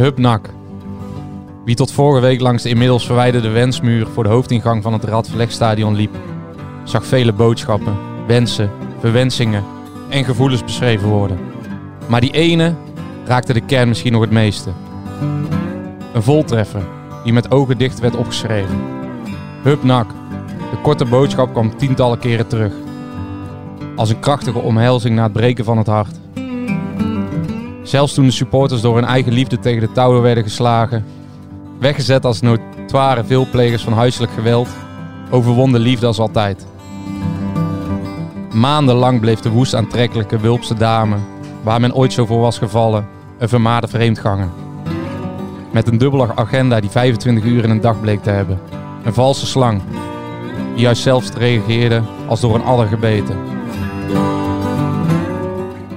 Hupnak. Wie tot vorige week langs de inmiddels verwijderde wensmuur voor de hoofdingang van het Radverlegstadion liep, zag vele boodschappen, wensen, verwensingen en gevoelens beschreven worden. Maar die ene raakte de kern misschien nog het meeste. Een voltreffer die met ogen dicht werd opgeschreven. Hupnak. De korte boodschap kwam tientallen keren terug. Als een krachtige omhelzing na het breken van het hart. Zelfs toen de supporters door hun eigen liefde tegen de touwen werden geslagen, weggezet als notoire veelplegers van huiselijk geweld, overwon de liefde als altijd. Maandenlang bleef de woest aantrekkelijke Wulpse dame, waar men ooit zo voor was gevallen, een vermaarde vreemdganger. Met een dubbele agenda die 25 uur in een dag bleek te hebben. Een valse slang, die juist zelfs reageerde als door een adder gebeten.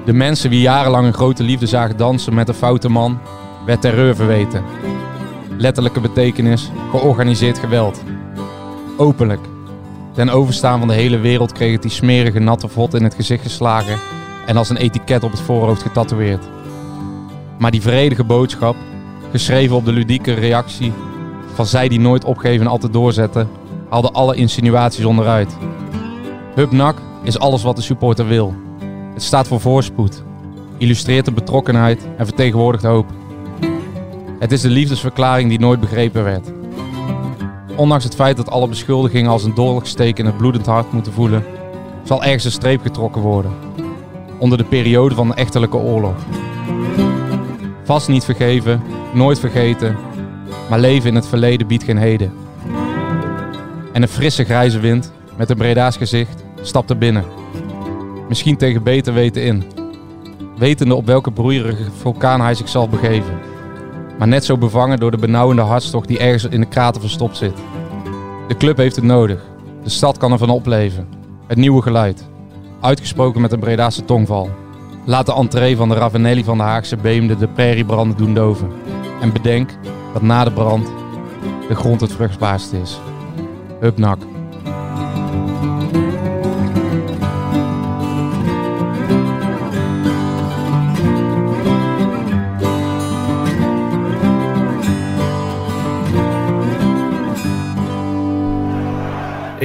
De mensen die jarenlang een grote liefde zagen dansen met een foute man, werd terreur verweten. Letterlijke betekenis, georganiseerd geweld. Openlijk. Ten overstaan van de hele wereld kreeg het die smerige natte vod in het gezicht geslagen en als een etiket op het voorhoofd getatoeëerd. Maar die vredige boodschap, geschreven op de ludieke reactie van zij die nooit opgeven en altijd doorzetten, haalde alle insinuaties onderuit. Hubnak is alles wat de supporter wil. Het staat voor voorspoed, illustreert de betrokkenheid en vertegenwoordigt hoop. Het is de liefdesverklaring die nooit begrepen werd. Ondanks het feit dat alle beschuldigingen als een doorsteek in het bloedend hart moeten voelen, zal ergens een streep getrokken worden. Onder de periode van de echterlijke oorlog. Vast niet vergeven, nooit vergeten, maar leven in het verleden biedt geen heden. En een frisse grijze wind met een Breda's gezicht stapte binnen. Misschien tegen beter weten in. Wetende op welke broeierige vulkaan hij zal begeven. Maar net zo bevangen door de benauwende hartstocht die ergens in de krater verstopt zit. De club heeft het nodig. De stad kan ervan opleven. Het nieuwe geluid. Uitgesproken met een Bredaanse tongval. Laat de entree van de Ravenelli van de Haagse Beemde de prairiebranden doen doven. En bedenk dat na de brand de grond het vruchtbaarste is. Hupnak.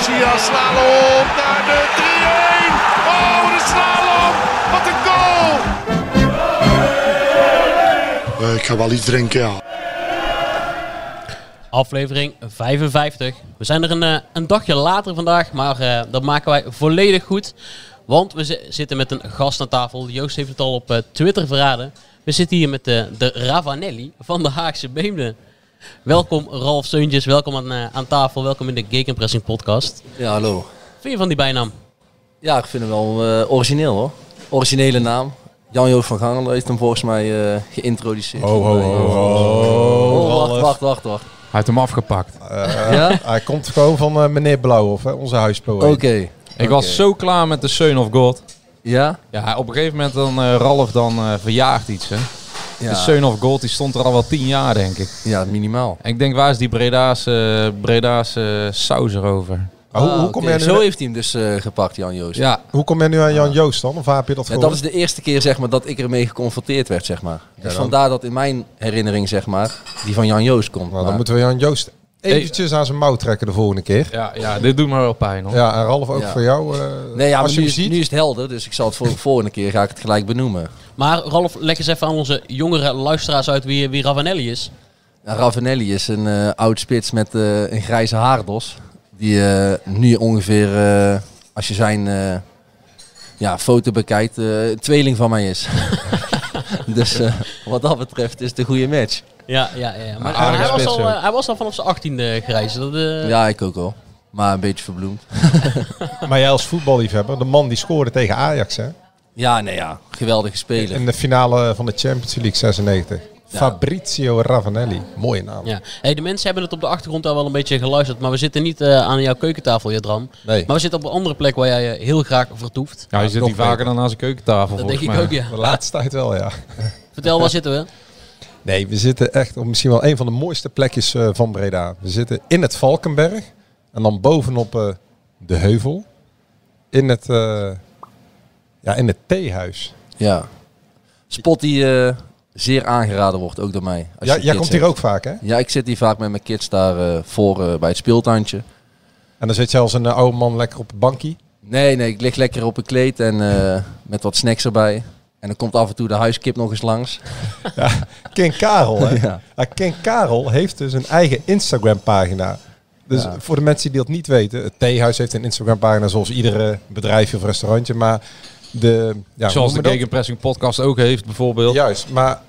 Garcia slalom naar de 3-1. Oh, de slalom. Wat een goal. Eh, ik ga wel iets drinken, ja. Aflevering 55. We zijn er een, eh, een dagje later vandaag, maar eh, dat maken wij volledig goed. Want we zi- zitten met een gast aan tafel. Joost heeft het al op eh, Twitter verraden. We zitten hier met de, de Ravanelli van de Haagse Beemden. Welkom Ralf Seuntjes, welkom aan, eh, aan tafel, welkom in de Gegenpressing podcast. Ja, hallo. Wat vind je van die bijnaam? Ja, ik vind hem wel eh, origineel hoor. Originele naam. Jan-Joos van Gangelen heeft hem volgens mij eh, geïntroduceerd. Ho, ho, ho, ho. Oh, wacht, wacht, wacht, wacht. Hij heeft hem afgepakt. Eh, Ja? Hij komt gewoon van eh, meneer Blauwhof, hè, onze huispoëet. Oké. Ik was zo klaar met de Son of God. Ja? Ja, op een gegeven moment dan eh, Ralf dan eh, verjaagt iets. Hè. Ja. De Son of God die stond er al wel tien jaar, denk ik. Ja, minimaal. En ik denk, waar is die Breda's, Breda's saus erover? Hoe, Ah, hoe, kom jij nu, Zo heeft hij hem dus eh, gepakt, Jan-Joos. Ja, hoe kom jij nu aan Jan Joost dan? Of waar heb je dat Ja, gewoon? dat is de eerste keer zeg maar, dat ik ermee geconfronteerd werd, zeg maar. Dus dan- vandaar dat in mijn herinnering, zeg maar, die van Jan Joos komt. Nou, dan Maar- moeten we Jan Joost eventjes aan zijn mouw trekken de volgende keer. ja, ja, dit doet me wel pijn hoor. Ja, en Ralf ook Ja. voor jou. eh, Nee, ja, maar als je nu, is, ziet. nu is het helder, dus ik zal het voor de volgende keer ga ik het gelijk benoemen. Maar Ralf, leg eens even aan onze jongere luisteraars uit wie, wie Ravanelli is. Nou, Ravanelli is een eh, oud spits met eh, een grijze haardos. Die eh, nu ongeveer, eh, als je zijn eh, ja, foto bekijkt, eh, een tweeling van mij is. dus eh, wat dat betreft is het een goede match. Ja, ja, ja. Maar, aardige hij, was al, eh, hij was al vanaf zijn achttiende grijs. Dat, eh, Ja, ik ook al. Maar een beetje verbloemd. Maar jij als voetballiefhebber, de man die scoorde tegen Ajax hè? Ja, nee ja. Geweldige speler. in de finale van de Champions League 96. Fabrizio Ravanelli. Mooie naam. Ja. Hey, de mensen hebben het op de achtergrond al wel een beetje geluisterd, maar we zitten niet eh, aan jouw keukentafel, Jadran. Nee. Maar we zitten op een andere plek waar jij eh, heel graag vertoeft. Ja, je zit hier vaker dan aan zijn keukentafel. Dat denk ik ook, ja. De laatste tijd wel, ja. Vertel, waar zitten we? Nee, we zitten echt op misschien wel een van de mooiste plekjes eh, van Breda. We zitten in het Valkenberg. En dan bovenop eh, de heuvel. In het, eh, ja, in het theehuis. Ja. Spot die eh, zeer aangeraden wordt, ook door mij. Als Ja, jij komt hier hebt. ook vaak, hè? Ja, ik zit hier vaak met mijn kids daar eh, voor eh, bij het speeltuintje. En dan zit je als een eh, oude man lekker op het bankje. Nee, nee, ik lig lekker op een kleed en met wat snacks erbij. En dan komt af en toe de huiskip nog eens langs. King Karel, hè? Ja. Ja, King Karel heeft dus een eigen Instagram-pagina. Dus Ja. voor de mensen die dat niet weten, het theehuis heeft een Instagram-pagina zoals iedere bedrijfje of restaurantje. Maar de, ja, Zoals de? Gegenpressing podcast ook heeft bijvoorbeeld. Juist, maar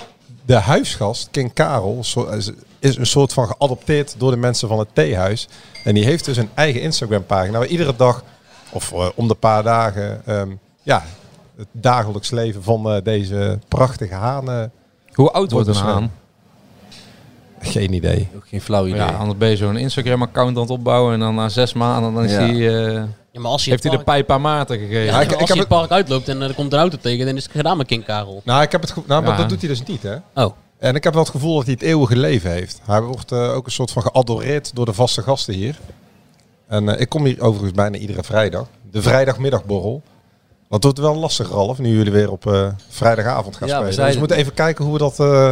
de huisgast, King Karel, is- is een soort van geadopteerd door de mensen van het theehuis. En die heeft dus een eigen Instagram-pagina waar iedere dag, of eh, om de paar dagen, ehm, ja, het dagelijks leven van eh, deze prachtige hanen. Hoe oud wordt een haan? Geen idee. Ook geen flauw idee. Ja, anders ben je zo'n Instagram-account aan het opbouwen en dan na zes maanden dan is Ja. hij, eh, Ja, maar als je heeft hij de pijp aan Maarten gegeven. ja, Ja, ik- als ik je heb het park uitloopt en eh, er komt een auto tegen, dan is het gedaan met King Karel. Nou, ik heb het ge- nou, maar Ja. dat doet hij dus niet, hè? Oh, En ik heb wel het gevoel dat hij het eeuwige leven heeft. Hij wordt eh, ook een soort van geadoreerd door de vaste gasten hier. En eh, ik kom hier overigens bijna iedere vrijdag. De vrijdagmiddagborrel. Dat wordt wel lastig, Ralf, nu jullie weer op eh, vrijdagavond gaan Ja, we spelen. Dus we moeten even kijken hoe we dat eh,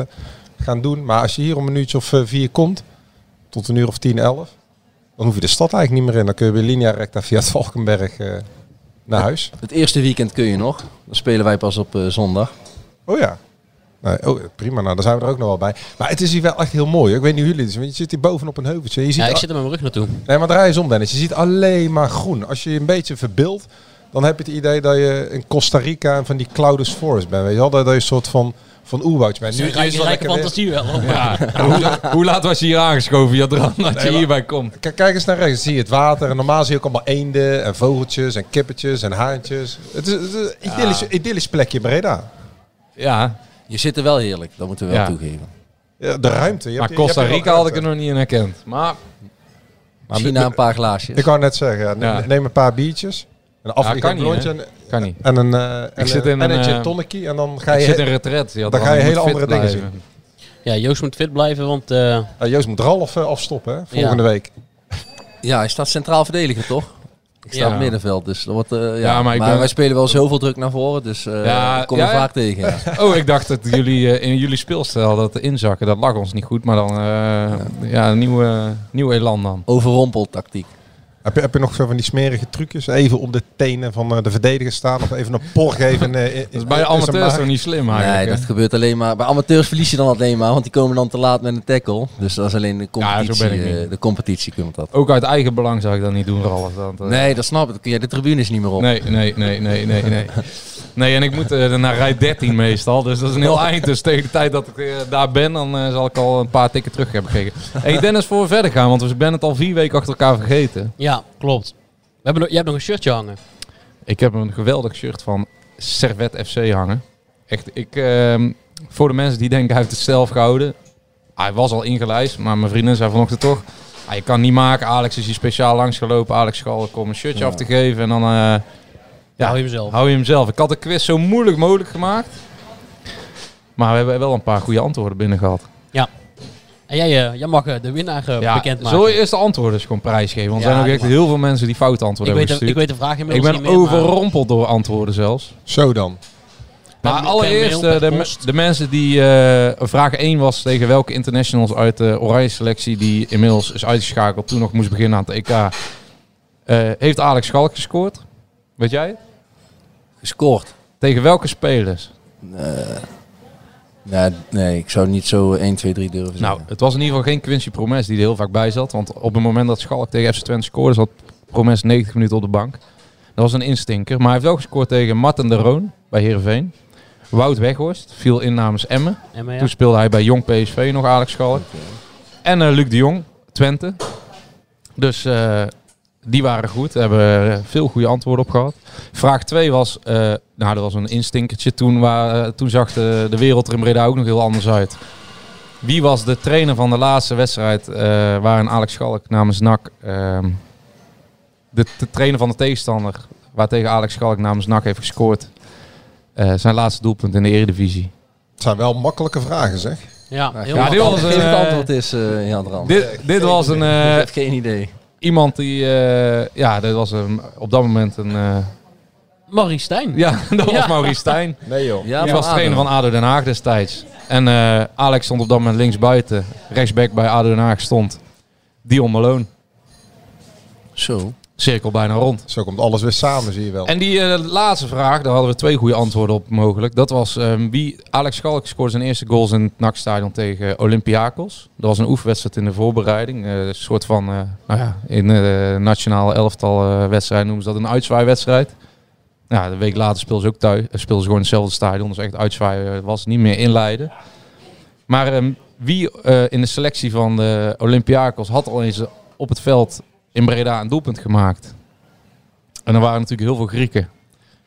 gaan doen. Maar als je hier om een uurtje of eh, vier komt, tot een uur of tien, elf, dan hoef je de stad eigenlijk niet meer in. Dan kun je weer linea recta via het Valkenberg eh, naar huis. Het eerste weekend kun je nog. Dan spelen wij pas op eh, zondag. Oh ja. Nee, oh, prima, nou, daar zijn we er ook nog wel bij. Maar het is hier wel echt heel mooi. Ik weet niet hoe jullie het doen, want je zit hier bovenop een heuveltje. Je ziet ja, ik zit er met mijn rug naartoe. Nee, maar draai eens om, Dennis. Je ziet alleen maar groen. Als je je een beetje verbeeldt, dan heb je het idee dat je in Costa Rica en van die Cloudus Forest bent. Weet je wel? Dat je een soort van, van oerwoudje bent. Nu is het rijke lekker fantasie wel. Ja. hoe, hoe laat was je hier aangeschoven, Jadran, dat je hierbij komt? Kijk, kijk eens naar rechts. Dan zie je het water. En normaal zie je ook allemaal eenden en vogeltjes en kippetjes en haantjes. Het is, het is een idyllisch, idyllisch plekje Breda. Ja, Je zit er wel heerlijk, dat moeten we wel Ja. toegeven. Ja, de ruimte. Je maar hebt Costa Rica had ik er nog niet in herkend. Maar Misschien na een paar glaasjes. Ik wou net zeggen, ja, Ja. neem een paar biertjes. Een Afrika kan kan niet. en een, eh en zit een, in en een, een eh. En dan ga Ik je... zit in retret. Dan ga je Ik hele andere dingen blijven. Ja, Joost moet fit blijven, want eh, Ja, Joost moet Ralf eh, afstoppen hè, volgende week. Ja, hij staat centraal verdediger, toch? Ik sta Ja. op het middenveld, dus dat wordt, eh, ja. Ja, maar maar ik ben- wij spelen wel zoveel druk naar voren, dus eh Ja, ik kom ja, er ja. vaak tegen. ja. Oh, ik dacht dat jullie eh, in jullie speelstijl dat inzakken, dat lag ons niet goed. Maar dan, eh ja, een nieuwe, nieuw elan dan. Overrompeltactiek. Heb je, heb je nog zo van die smerige trucjes? Even op de tenen van eh, de verdediger staan of even een por geven? eh, Dat is bij amateurs toch niet slim eigenlijk. Nee, dat gebeurt alleen maar. Bij amateurs verlies je dan alleen maar, want die komen dan te laat met een tackle. Dus dat is alleen de Ja, zo competitie. niet. eh, de competitie komt dat. Ook uit eigen belang zou ik dat niet doen, Ralf. Dat, Nee, dat snap ik. Dan kun je de tribunes niet meer op. Nee, nee, nee, nee, nee, nee. Nee, en ik moet eh, naar rij 13 meestal. Dus dat is een heel eind. Dus tegen de tijd dat ik daar ben, dan zal ik al een paar tikken terug hebben gekregen. Hey Dennis, voor we verder gaan, want we zijn het al vier weken achter elkaar vergeten. ja, klopt. We hebben, nog- jij hebt nog een shirtje hangen. Ik heb een geweldig shirt van Servet FC hangen. Echt, ik, ehm, voor de mensen die denken hij heeft het zelf gehouden. Hij was al ingelijst, maar mijn vriendin zei vanochtend toch... Ah, je kan niet maken, Alex is hier speciaal langsgelopen. Alex Schal om een shirtje af te geven en dan... eh, Ja, ja, hou je hem zelf. hou je hem zelf. Ik had de quiz zo moeilijk mogelijk gemaakt. Maar we hebben wel een paar goede antwoorden binnen gehad. En jij, eh, jij mag eh, de winnaar eh, Ja, bekendmaken. zullen we eerst de antwoorden eens gewoon prijsgeven? Want er Ja, zijn ook echt heel veel mensen die foute ik, antwoorden weet hebben de, ik weet de vraag Ik inmiddels ben niet meer, maar- overrompeld door antwoorden zelfs. Zo dan. Maar allereerst, de, de mensen die... eh, vraag 1 was tegen welke internationals uit de oranje selectie... die inmiddels is uitgeschakeld toen nog moest beginnen aan het EK... eh, heeft Alex Schalk gescoord? Weet jij? het? Gescoord. Tegen welke spelers? Nee, nee, ik zou niet zo 1, 2, 3 durven zeggen. Nou, het was in ieder geval geen Quincy Promes die er heel vaak bij zat. Want op het moment dat Schalk tegen FC Twente scoorde... zat Promes 90 minuten op de bank. Dat was een instinker. Maar hij heeft wel gescoord tegen Martin de Roon bij Heerenveen. Wout Weghorst viel in namens Emmen. Ja. Toen speelde hij bij Jong PSV nog Alex Schalk. En eh, Luc de Jong, Twente. Dus eh, die waren goed. Daar hebben we veel goede antwoorden op gehad. Vraag 2 was, eh, nou dat was een instinkertje. Toen, waar, eh, toen zag de, de wereld er in Breda ook nog heel anders uit. Wie was de trainer van de laatste wedstrijd eh, waarin Alex Schalk namens NAC... ehm, de, de trainer van de tegenstander waartegen Alex Schalk namens NAC heeft gescoord... eh, zijn laatste doelpunt in de Eredivisie. Het zijn wel makkelijke vragen, zeg. Ja, heel Ja, dit was, eh, antwoord is eh Jan Rand. Dit, dit was een... eh, ik heb geen idee. iemand die... eh, ja, dit was een, op dat moment een... Maurice Stijn. ja, dat was Ja. Maurice Stijn. Nee joh. Ja, die was trainer van ADO Den Haag destijds. En eh, Alex stond op dat moment linksbuiten. Rechtsback bij ADO Den Haag stond Dion Malone. Zo. Cirkel bijna rond. Zo komt alles weer samen, zie je wel. En die eh, laatste vraag, daar hadden we twee goede antwoorden op mogelijk. Dat was ehm, wie Alex Schalk scoorde zijn eerste goals in het NAC-stadion tegen Olympiakos. Dat was een oefenwedstrijd in de voorbereiding. Eh, een soort van, eh, nou ja, in de nationale elftal eh, wedstrijd noemen ze dat een uitzwaaiwedstrijd. Ja, een week later speelden ze ook thuis. eh, speelden ze gewoon hetzelfde stadion. Dus echt uitzwaaien eh, was niet meer inleiden. Maar ehm, wie eh, in de selectie van de Olympiakos had al eens op het veld in Breda een doelpunt gemaakt? En er waren natuurlijk heel veel Grieken.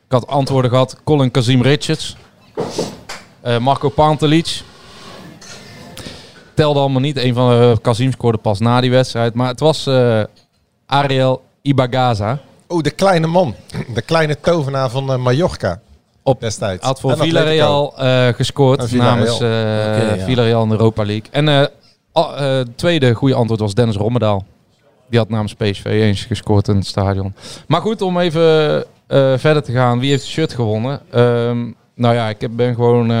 Ik had antwoorden gehad. Colin Kazim Richards. Marco Pantelic. Telde allemaal niet. Een van de Kazim scoorde pas na die wedstrijd. Maar het was eh, Ariel Ibagaza. Oh, de kleine man. De kleine tovenaar van eh, Mallorca. Op- destijds. Had voor. Villarreal eh, gescoord Villarreal. namens ja. Villarreal in de Europa League. En het tweede goede antwoord was Dennis Rommedaal. Die had namens PSV eens gescoord in het stadion. Maar goed, om even verder te gaan. Wie heeft het shirt gewonnen? Ehm, nou ja, ik heb, ben gewoon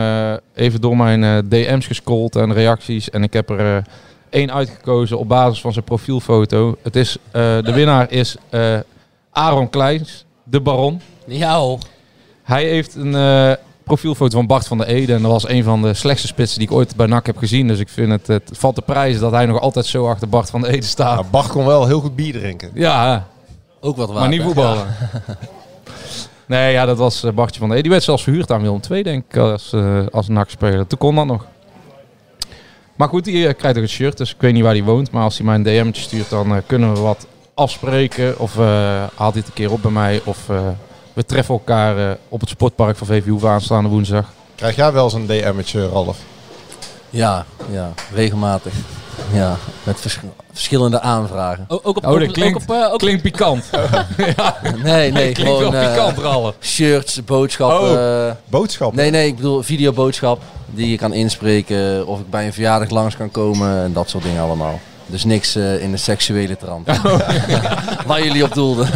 even door mijn DM's gescrolld en reacties. En ik heb er één uitgekozen op basis van zijn profielfoto. Het is, de winnaar is Aaron Kleins, de baron. Ja hoor. Hij heeft een eh, profielfoto van Bart van der Ede. En dat was een van de slechtste spitsen die ik ooit bij NAC heb gezien. Dus ik vind het, het valt te prijzen dat hij nog altijd zo achter Bart van der Ede staat. Nou, Bart kon wel heel goed bier drinken. Ja, Ook wat waar. maar niet voetballen. Nee, ja, dat was eh, Bartje van der Ede. Die werd zelfs verhuurd aan Willem II, denk ik, als, eh als NAC-speler. Toen kon dat nog. Maar goed, die krijgt ook een shirt, dus ik weet niet waar hij woont. Maar als hij mij een DM'tje stuurt, dan kunnen we wat afspreken. Of eh, haalt hij het een keer op bij mij. Of eh, we treffen elkaar eh, op het sportpark van VV Hoeve aanstaande woensdag. Krijg jij wel eens een DM'tje, Ralf? Ja, ja, regelmatig. Ja, met vers- verschillende aanvragen. Ook, ook op, Oh, dat ook- klinkt- ook op, eh, ook Klinkt pikant. Nee, nee, Klinkt gewoon wel eh, pikant, shirts, boodschappen. Oh. eh, Boodschap. nee, nee, ik bedoel videoboodschap die je kan inspreken. Of ik bij een verjaardag langs kan komen en dat soort dingen allemaal. Dus niks eh, in de seksuele trant. Waar jullie op doelden.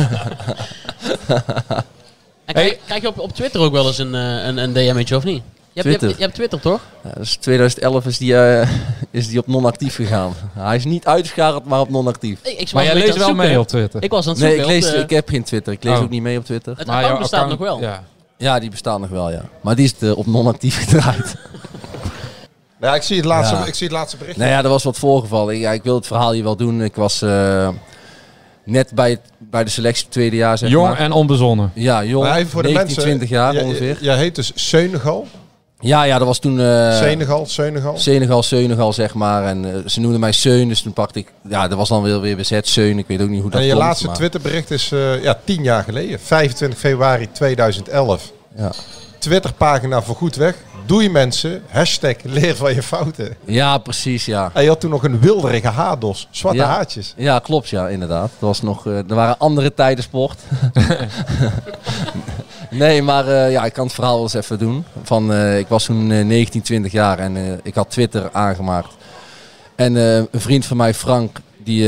En krijg, krijg je op, op Twitter ook wel eens een, eh, een, een DM'tje of niet? Je hebt, je, Twitter? hebt, je hebt Twitter toch? Ja, dus 2011 is die, eh, is die op non-actief gegaan. Hij is niet uitgeschakeld, maar op non-actief. Ik, ik was Maar jij leest wel mee op Twitter. Ik was aan het Nee, ik, lees, ik heb geen Twitter. Ik lees Oh. ook niet mee op Twitter. Het Maar account bestaat account- nog wel. Ja. Ja, die bestaan nog wel, ja. Maar die is op non-actief gedraaid. Ja, ik zie het laatste, Ja. ik zie het laatste bericht. nou ja, er was wat voorgevallen. Ik, ja, ik wil het verhaal hier wel doen. Ik was eh, net bij, het, bij de selectie tweede jaar, zeg Jong maar. en onbezonnen. Ja, jong. Maar even voor de 19, mensen. 20 jaar ongeveer. Jij heet dus Senegal. Ja, ja, dat was toen... eh, Senegal, Senegal. Senegal, Senegal, zeg maar. En eh, ze noemden mij Seun, dus toen pakte ik... Ja, dat was dan weer, weer bezet, Seun. Ik weet ook niet hoe dat En je komt, laatste maar- Twitterbericht is eh, ja, tien jaar geleden. 25 februari 2011. Ja. Twitterpagina voor goed weg. Doei mensen. Hashtag leer van je fouten. ja, precies, ja. En je had toen nog een wilderige haardos. Zwarte Ja. haartjes. Ja, klopt, ja, inderdaad. Dat was nog, eh, er waren andere tijden sport. nee, maar eh, ja, ik kan het verhaal wel eens even doen. Van, eh, ik was toen eh, 19, 20 jaar en ik had Twitter aangemaakt. En een vriend van mij, Frank, die,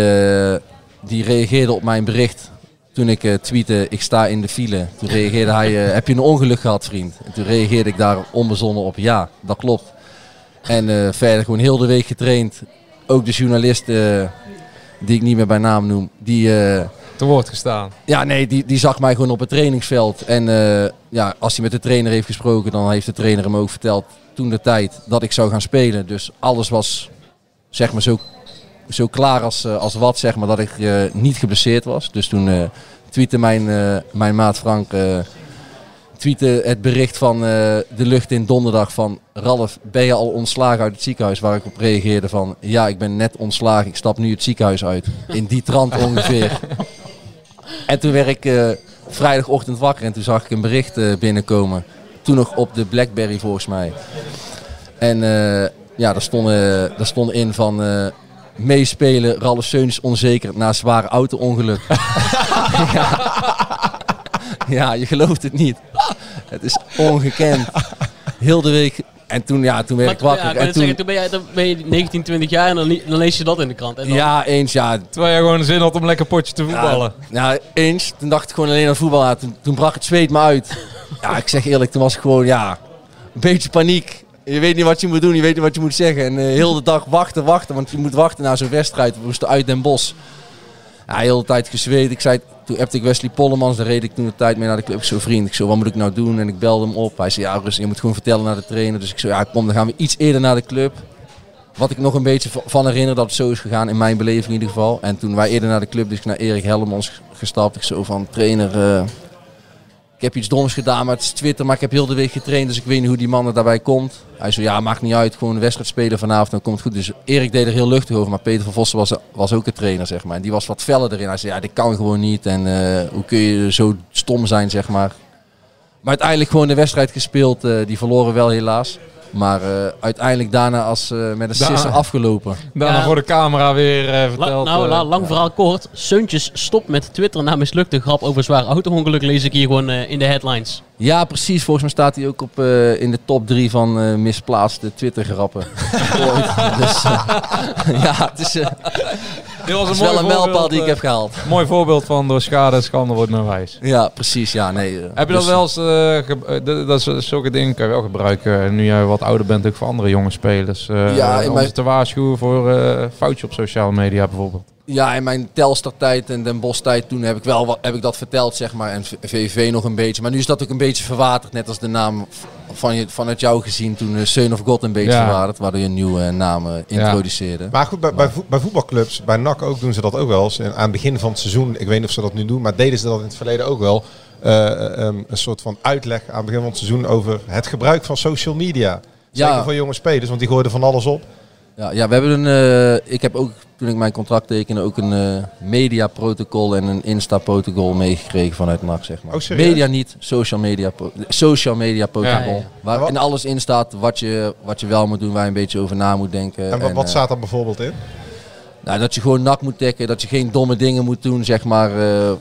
die reageerde op mijn bericht. Toen ik eh tweette, ik sta in de file. Toen reageerde hij, eh, heb je een ongeluk gehad, vriend? En toen reageerde ik daar onbezonnen op, ja, dat klopt. En eh, verder gewoon heel de week getraind. Ook de journalist, eh, die ik niet meer bij naam noem, die, Te woord gestaan. ja, nee, die, die zag mij gewoon op het trainingsveld. En ja, als hij met de trainer heeft gesproken, dan heeft de trainer hem ook verteld toen de tijd dat ik zou gaan spelen. Dus alles was zeg maar zo, zo klaar als, eh, als wat, zeg maar, dat ik eh, niet geblesseerd was. Dus toen eh tweette mijn, mijn maat Frank tweette het bericht van de lucht in donderdag van Ralf, ben je al ontslagen uit het ziekenhuis? Waar ik op reageerde van ja, ik ben net ontslagen, ik stap nu het ziekenhuis uit. In die trant ongeveer. En toen werd ik vrijdagochtend wakker en toen zag ik een bericht binnenkomen. Toen nog op de Blackberry volgens mij. En ja, daar stond, daar stond in van meespelen, Ralf Seuns onzeker na zwaar auto-ongeluk. ja. ja, je gelooft het niet. Het is ongekend. Heel de week. En toen, ja, toen werd ik wakker. ja, ik wou en toen, zeggen, toen ben, jij, dan ben je 19, 20 jaar en dan, li- dan lees je dat in de krant. En dan- ja, eens, ja. Terwijl je gewoon zin had om lekker potje te voetballen. Ja, eens. Toen dacht ik gewoon alleen aan voetbal. Ja, toen, toen brak het zweet me uit. Ja, ik zeg eerlijk, toen was ik gewoon, ja, een beetje paniek. Je weet niet wat je moet doen, je weet niet wat je moet zeggen. En eh, heel de dag wachten, wachten. Want je moet wachten naar zo'n wedstrijd. We moesten uit Den Bosch. Ja, heel de tijd gezweet. Ik zei, toen appte ik Wesley Pollemans. Daar reed ik toen de tijd mee naar de club. Ik zo, vriend, ik zo, wat moet ik nou doen? En ik belde hem op. Hij zei, ja, rustig, je moet gewoon vertellen naar de trainer. Dus ik zo, ja, kom, dan gaan we iets eerder naar de club. Wat ik nog een beetje van herinner dat het zo is gegaan, in mijn beleving in ieder geval. En toen wij eerder naar de club, dus naar Erik Helmons gestapt. Ik zo van, trainer, eh, ik heb iets doms gedaan, maar het is Twitter. Maar ik heb heel de week getraind, dus ik weet niet hoe die man daarbij komt. Hij zo, ja, maakt niet uit, gewoon een wedstrijd spelen vanavond, dan komt het goed. Dus Erik deed er heel luchtig over, maar Peter van Vossen was, was ook een trainer, zeg maar. En die was wat feller erin. Hij zei, ja, dit kan gewoon niet. En eh, hoe kun je zo stom zijn, zeg maar. Maar uiteindelijk gewoon de wedstrijd gespeeld. eh, die verloren wel helaas. Maar eh, uiteindelijk daarna als, eh, met een sisser afgelopen. Daarna Ja. voor de camera weer eh, La- verteld. nou, la- lang verhaal kort. Seuntjes stopt met Twitter na mislukte grap over zwaar auto-ongeluk. Lees ik hier gewoon eh, in de headlines. Ja, precies. Volgens mij staat hij ook op, eh, in de top drie van eh, misplaatste Twitter-grappen. Dus ja, het is, was het is wel een mijlpaal die ik eh, heb gehaald. Mooi voorbeeld van door schade en schande wordt men wijs. Ja, precies. Ja, nee, eh, Heb je dat dus- wel eens, eh, dat is, zulke dingen kan je wel gebruiken nu jij wat ouder bent ook voor andere jonge spelers. Ja, in om mijn- ze te waarschuwen voor eh foutje op sociale media bijvoorbeeld. Ja, in mijn Telstar-tijd en Den Bosch-tijd, toen heb ik, wel wat, heb ik dat verteld, zeg maar. En VVV nog een beetje. Maar nu is dat ook een beetje verwaterd, net als de naam van je, vanuit jou gezien toen uh, Seun of God een beetje Ja. verwaterd. Waardoor je een nieuwe naam eh, introduceerde. Maar goed, bij, bij, vo- bij voetbalclubs, bij NAC ook doen ze dat ook wel eens. En aan het begin van het seizoen, ik weet niet of ze dat nu doen, maar deden ze dat in het verleden ook wel. eh, ehm, een soort van uitleg aan het begin van het seizoen over het gebruik van social media. Zeker Ja. Voor jonge spelers, want die gooiden van alles op. Ja, ja, we hebben een. eh, ik heb ook toen ik mijn contract tekende ook een eh mediaprotocol en een Insta-protocol meegekregen vanuit NAC, zeg maar. Oh, media niet, social media, social media protocol. Ja. Waar in alles in staat wat je, wat je wel moet doen, waar je een beetje over na moet denken. En wat, wat eh, staat daar bijvoorbeeld in? Nou, dat je gewoon nak moet dekken, dat je geen domme dingen moet doen, zeg maar. eh,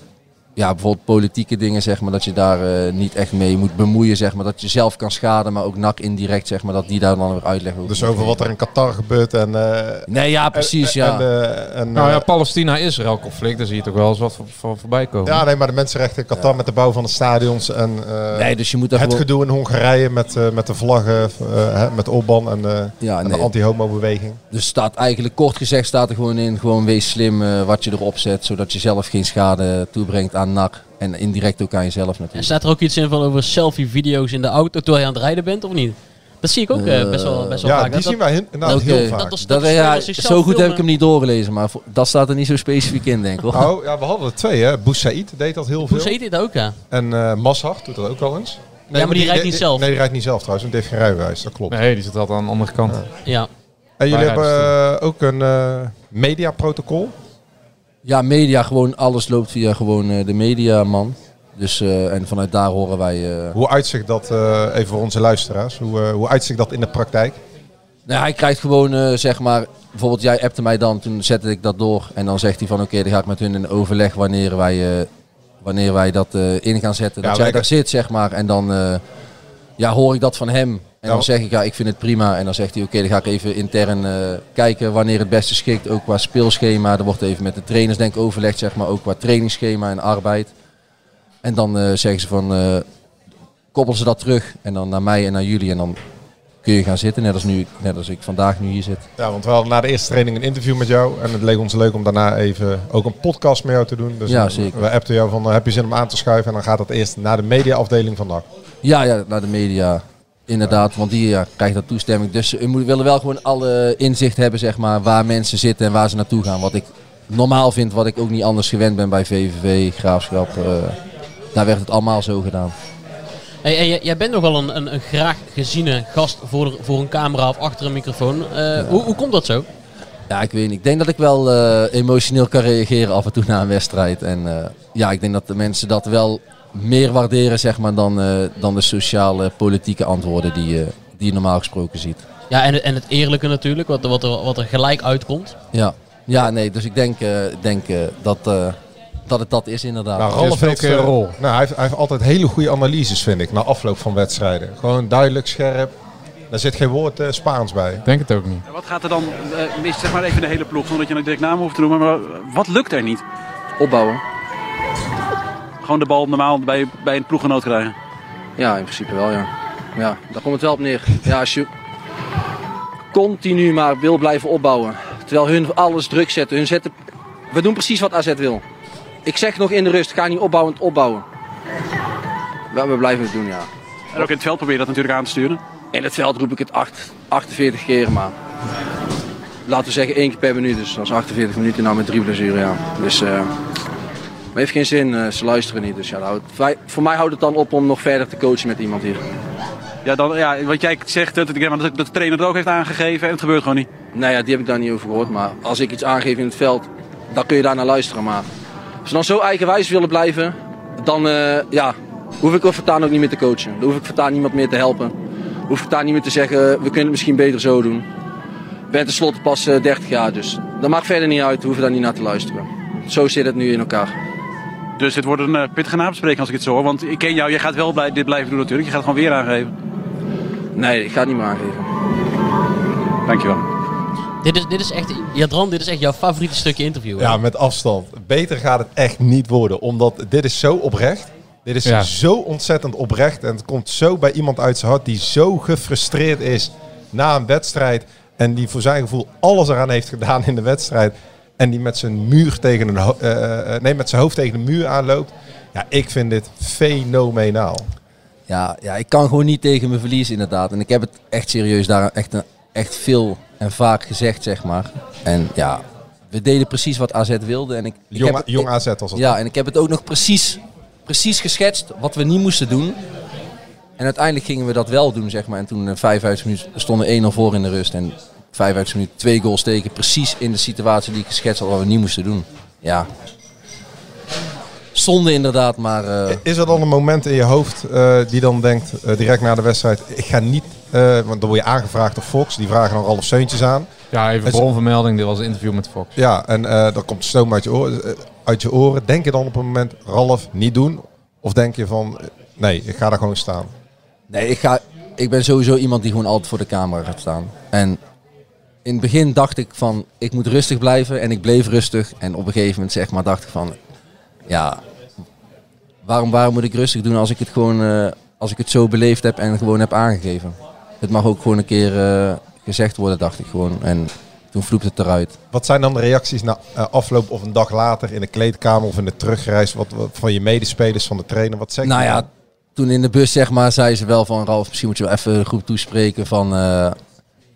ja, bijvoorbeeld politieke dingen, zeg maar, dat je daar eh, niet echt mee moet bemoeien, zeg maar. Dat je zelf kan schaden, maar ook nak indirect, zeg maar, dat die daar dan weer uitleggen. Dus over wat er in Qatar gebeurt en... eh, Nee, ja, precies, en- ja. En, eh, en, Nou ja, eh, Palestina-Israël conflict, daar zie je toch wel eens wat voor, voor voorbij komen. ja, nee, maar de mensenrechten in Qatar met de bouw van de stadions en eh, nee, dus je moet het gewoon... gedoe in Hongarije met, eh, met de vlaggen, eh, hè, met Orbán en, de Ja, en de nee. anti-homo-beweging. Dus staat eigenlijk kort gezegd staat er gewoon in, gewoon wees slim wat je erop zet, zodat je zelf geen schade toebrengt aan NAC. En indirect ook aan jezelf En natuurlijk. staat er ook iets in van over selfie-video's in de auto terwijl je aan het rijden bent of niet? Dat zie ik ook eh, Eh, best wel, best wel Ja, vaak. die Dat- zien wij nou, dat- heel dat- vaak. dat Dat, dat ja, zo goed heb ik hem niet doorgelezen, maar dat staat er niet zo specifiek in, denk ik. Hoor. Oh, ja, we hadden er twee, hè. Boussaïd deed dat heel veel. Heet dit ook, ja? En eh Mazhar doet dat ook wel eens. Nee, maar die rijdt niet zelf. Nee, die rijdt niet zelf trouwens, want die heeft geen rijbewijs, dat klopt. Nee, die zit altijd aan de andere kant. Ja. En jullie hebben ook een eh, mediaprotocol. Ja, media, gewoon alles loopt via gewoon eh, de mediaman. Dus, eh, en vanuit daar horen wij... eh, Hoe uitzicht dat, even voor onze luisteraars, hoe, hoe uitzicht dat in de praktijk? Nou, hij krijgt gewoon, zeg maar, bijvoorbeeld jij appte mij dan, toen zette ik dat door. En dan zegt hij van, oké, dan ga ik met hun in overleg wanneer wij, wanneer wij dat in gaan zetten. Ja, dat jij daar zit, zeg maar. En dan ja, hoor ik dat van hem. En dan zeg ik, ja, ik vind het prima. En dan zegt hij, oké, dan ga ik even intern eh, kijken wanneer het beste schikt. Ook qua speelschema. Er wordt even met de trainers denk ik overlegd, zeg maar. Ook qua trainingsschema en arbeid. En dan eh, zeggen ze van, eh koppelen ze dat terug. En dan naar mij en naar jullie. En dan kun je gaan zitten, net als, nu, net als ik vandaag nu hier zit. Ja, want we hadden na de eerste training een interview met jou. En het leek ons leuk om daarna even ook een podcast met jou te doen. Dus Ja, zeker. we appten jou van, heb je zin om aan te schuiven? En dan gaat dat eerst naar de mediaafdeling van NAC. Ja, ja, naar de media. Inderdaad, want die ja, krijgt dat toestemming. Dus we willen wel gewoon alle inzicht hebben, zeg maar, waar mensen zitten en waar ze naartoe gaan. Wat ik normaal vind, wat ik ook niet anders gewend ben bij VVV, Graafschap. eh, daar werd het allemaal zo gedaan. Hey, jij- bent nogal een, een, een graag geziene gast voor, voor een camera of achter een microfoon. Eh, hoe, hoe komt dat zo? Ja, ik weet niet. Ik denk dat ik wel eh, emotioneel kan reageren af en toe na een wedstrijd. En ja, ik denk dat de mensen dat wel meer waarderen, zeg maar, dan, eh, dan de sociale, politieke antwoorden die, je die je normaal gesproken ziet. Ja, en, en het eerlijke natuurlijk, wat, er- wat, er, wat er gelijk uitkomt. Ja, ja nee, dus ik denk, eh, denk eh, dat, eh, dat het dat is inderdaad. Nou, Dus Ralf heeft, rol? Nou, hij, heeft, hij heeft altijd hele goede analyses, vind ik, na afloop van wedstrijden. Gewoon duidelijk, scherp. Daar zit geen woord eh, Spaans bij. Ik denk het ook niet. Wat gaat er dan eh, mis, zeg maar even de hele ploeg, zonder dat je een direct naam hoeft te noemen, maar wat lukt er niet? Opbouwen. Gewoon de bal normaal bij, bij een ploeggenoot krijgen. Ja, in principe wel, ja. Ja, daar komt het wel op neer. Ja, als je continu maar wil blijven opbouwen. Terwijl hun alles druk zetten. Hun zetten... We doen precies wat AZ wil. Ik zeg nog in de rust, ga niet opbouwend opbouwen. Maar we blijven het doen, ja. En ook in het veld probeer je dat natuurlijk aan te sturen. In het veld roep ik het acht- 48 keer, maar laten we zeggen één keer per minuut. Dus dat is 48 minuten nou met drie blessuren, ja. Dus, eh heeft geen zin, eh, ze luisteren niet. Dus ja, wij- voor mij houdt het dan op om nog verder te coachen met iemand hier. Ja, dan, ja, wat jij zegt, dat, dat, dat de trainer het ook heeft aangegeven en het gebeurt gewoon niet. Nee, ja, die heb ik daar niet over gehoord. Maar als ik iets aangeef in het veld, dan kun je daar naar luisteren. Maar als ze dan zo eigenwijs willen blijven, dan eh, ja, hoef ik voortaan ook niet meer te coachen. Dan hoef ik voortaan niemand meer te helpen. Hoef ik voortaan niet meer te zeggen, we kunnen het misschien beter zo doen. Ik ben tenslotte pas eh, 30 jaar, dus dat maakt verder niet uit. We hoeven daar niet naar te luisteren. Zo zit het nu in elkaar. Dus dit wordt een uh, pittige nabespreking als ik het zo hoor. Want ik ken jou, jij gaat wel blij, dit blijven doen natuurlijk. Je gaat het gewoon weer aangeven. Nee, ik ga het niet meer aangeven. Dankjewel. Dit is, dit is echt, Jadran, dit is echt jouw favoriete stukje interview. hè? Ja, met afstand. Beter gaat het echt niet worden. Omdat dit is zo oprecht. Dit is Ja. zo ontzettend oprecht. En het komt zo bij iemand uit zijn hart die zo gefrustreerd is na een wedstrijd. En die voor zijn gevoel alles eraan heeft gedaan in de wedstrijd. En die met zijn muur tegen een ho- eh, eh, nee, met zijn hoofd tegen de muur aanloopt. Ja, ik vind dit fenomenaal. Ja, ja, ik kan gewoon niet tegen mijn verlies inderdaad. En ik heb het echt serieus daar echt, een- echt veel en vaak gezegd, zeg maar. En ja, we deden precies wat AZ wilde. En ik, ik Jong, heb, jong ik- AZ was het. Ja, en ik heb het ook nog precies, precies geschetst wat we niet moesten doen. En uiteindelijk gingen we dat wel doen, zeg maar. En toen eh, 55 minuten stonden 1-0 voor in de rust. En 55 minuten twee goals tegen. Precies in de situatie die ik geschetst had wat we niet moesten doen. Ja. Zonde inderdaad, maar... eh, Is er dan een moment in je hoofd eh, die dan denkt, eh, direct na de wedstrijd, ik ga niet, eh, want dan word je aangevraagd door Fox, die vragen dan Ralf Seuntjes aan. Ja, even bronvermelding. Dit was een interview met Fox. Ja, en eh dan komt stoom uit je, oren, uit je oren. Denk je dan op een moment, Ralf, niet doen? Of denk je van, nee, ik ga daar gewoon staan? Nee, ik, ga, ik ben sowieso iemand die gewoon altijd voor de camera gaat staan. En in het begin dacht ik van, ik moet rustig blijven. En ik bleef rustig. En op een gegeven moment zeg maar, dacht ik van, ja, waarom, waarom moet ik rustig doen als ik het gewoon, eh, als ik het zo beleefd heb en gewoon heb aangegeven. Het mag ook gewoon een keer eh, gezegd worden, dacht ik gewoon. En toen vloept het eruit. Wat zijn dan de reacties na eh, afloop of een dag later in de kleedkamer of in de terugreis wat, wat van je medespelers, van de trainer? Wat zeg je Nou ja, toen in de bus zeg maar, zei ze wel van Ralf, misschien moet je wel even de groep toespreken van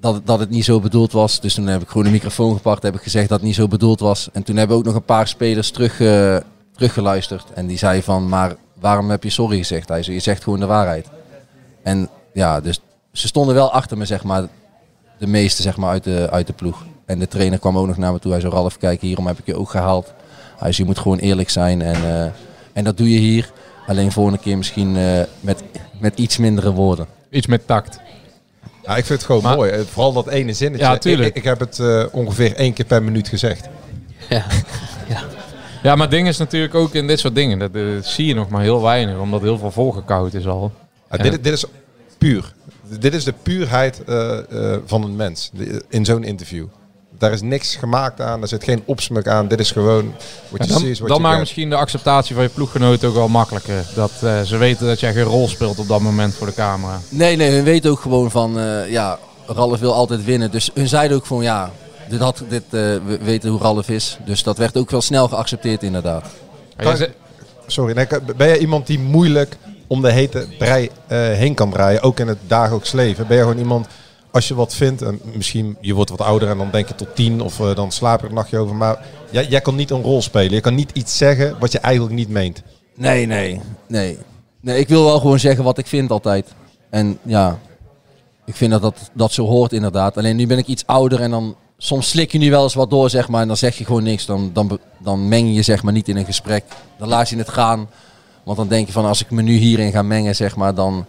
dat, dat het niet zo bedoeld was. Dus toen heb ik gewoon de microfoon gepakt, heb ik gezegd dat het niet zo bedoeld was. En toen hebben ook nog een paar spelers terug, eh, teruggeluisterd. En die zei van, maar waarom heb je sorry gezegd? Hij zei, je zegt gewoon de waarheid. En ja, dus ze stonden wel achter me, zeg maar, de meeste zeg maar, uit, de, uit de ploeg. En de trainer kwam ook nog naar me toe. Hij zei, Ralf, kijk, hierom heb ik je ook gehaald. Hij zei, je moet gewoon eerlijk zijn. En, eh, en dat doe je hier. Alleen volgende keer misschien eh, met, met iets mindere woorden. Iets met tact. Ja, ik vind het gewoon Maar- mooi. Eh, Vooral dat ene zinnetje. Ja, Ik- tuurlijk. Ik, ik heb het eh, ongeveer één keer per minuut gezegd. Ja. Ja, maar het ding is natuurlijk ook in dit soort dingen. Dat, eh, zie je nog maar heel weinig. Omdat heel veel volgekoud is al. Ja, Ja. dit, is- dit is puur. Dit is de puurheid van een mens in zo'n interview. Daar is niks gemaakt aan, er zit geen opsmuk aan. Dit is gewoon wat je dan ziet, dan je maakt misschien de acceptatie van je ploeggenoten ook wel makkelijker. Dat eh, ze weten dat jij geen rol speelt op dat moment voor de camera. Nee, nee, hun weten ook gewoon van, eh, ja, Ralf wil altijd winnen. Dus hun zeiden ook van, ja, dit had, dit, eh, we weten hoe Ralf is. Dus dat werd ook wel snel geaccepteerd inderdaad. Sorry, nee, ben jij iemand die moeilijk om de hete brei eh, heen kan draaien, ook in het dagelijks leven? Ben je gewoon iemand, als je wat vindt, en misschien je wordt wat ouder en dan denk je tot tien of eh, dan slaap je er een nachtje over, maar jij, jij kan niet een rol spelen. Je kan niet iets zeggen wat je eigenlijk niet meent. Nee, nee, nee. Nee, ik wil wel gewoon zeggen wat ik vind altijd. En ja, ik vind dat dat, dat zo hoort inderdaad. Alleen nu ben ik iets ouder en dan soms slik je nu wel eens wat door, zeg maar. En dan zeg je gewoon niks. Dan, dan, dan meng je zeg maar niet in een gesprek. Dan laat je het gaan. Want dan denk je van als ik me nu hierin ga mengen, zeg maar, dan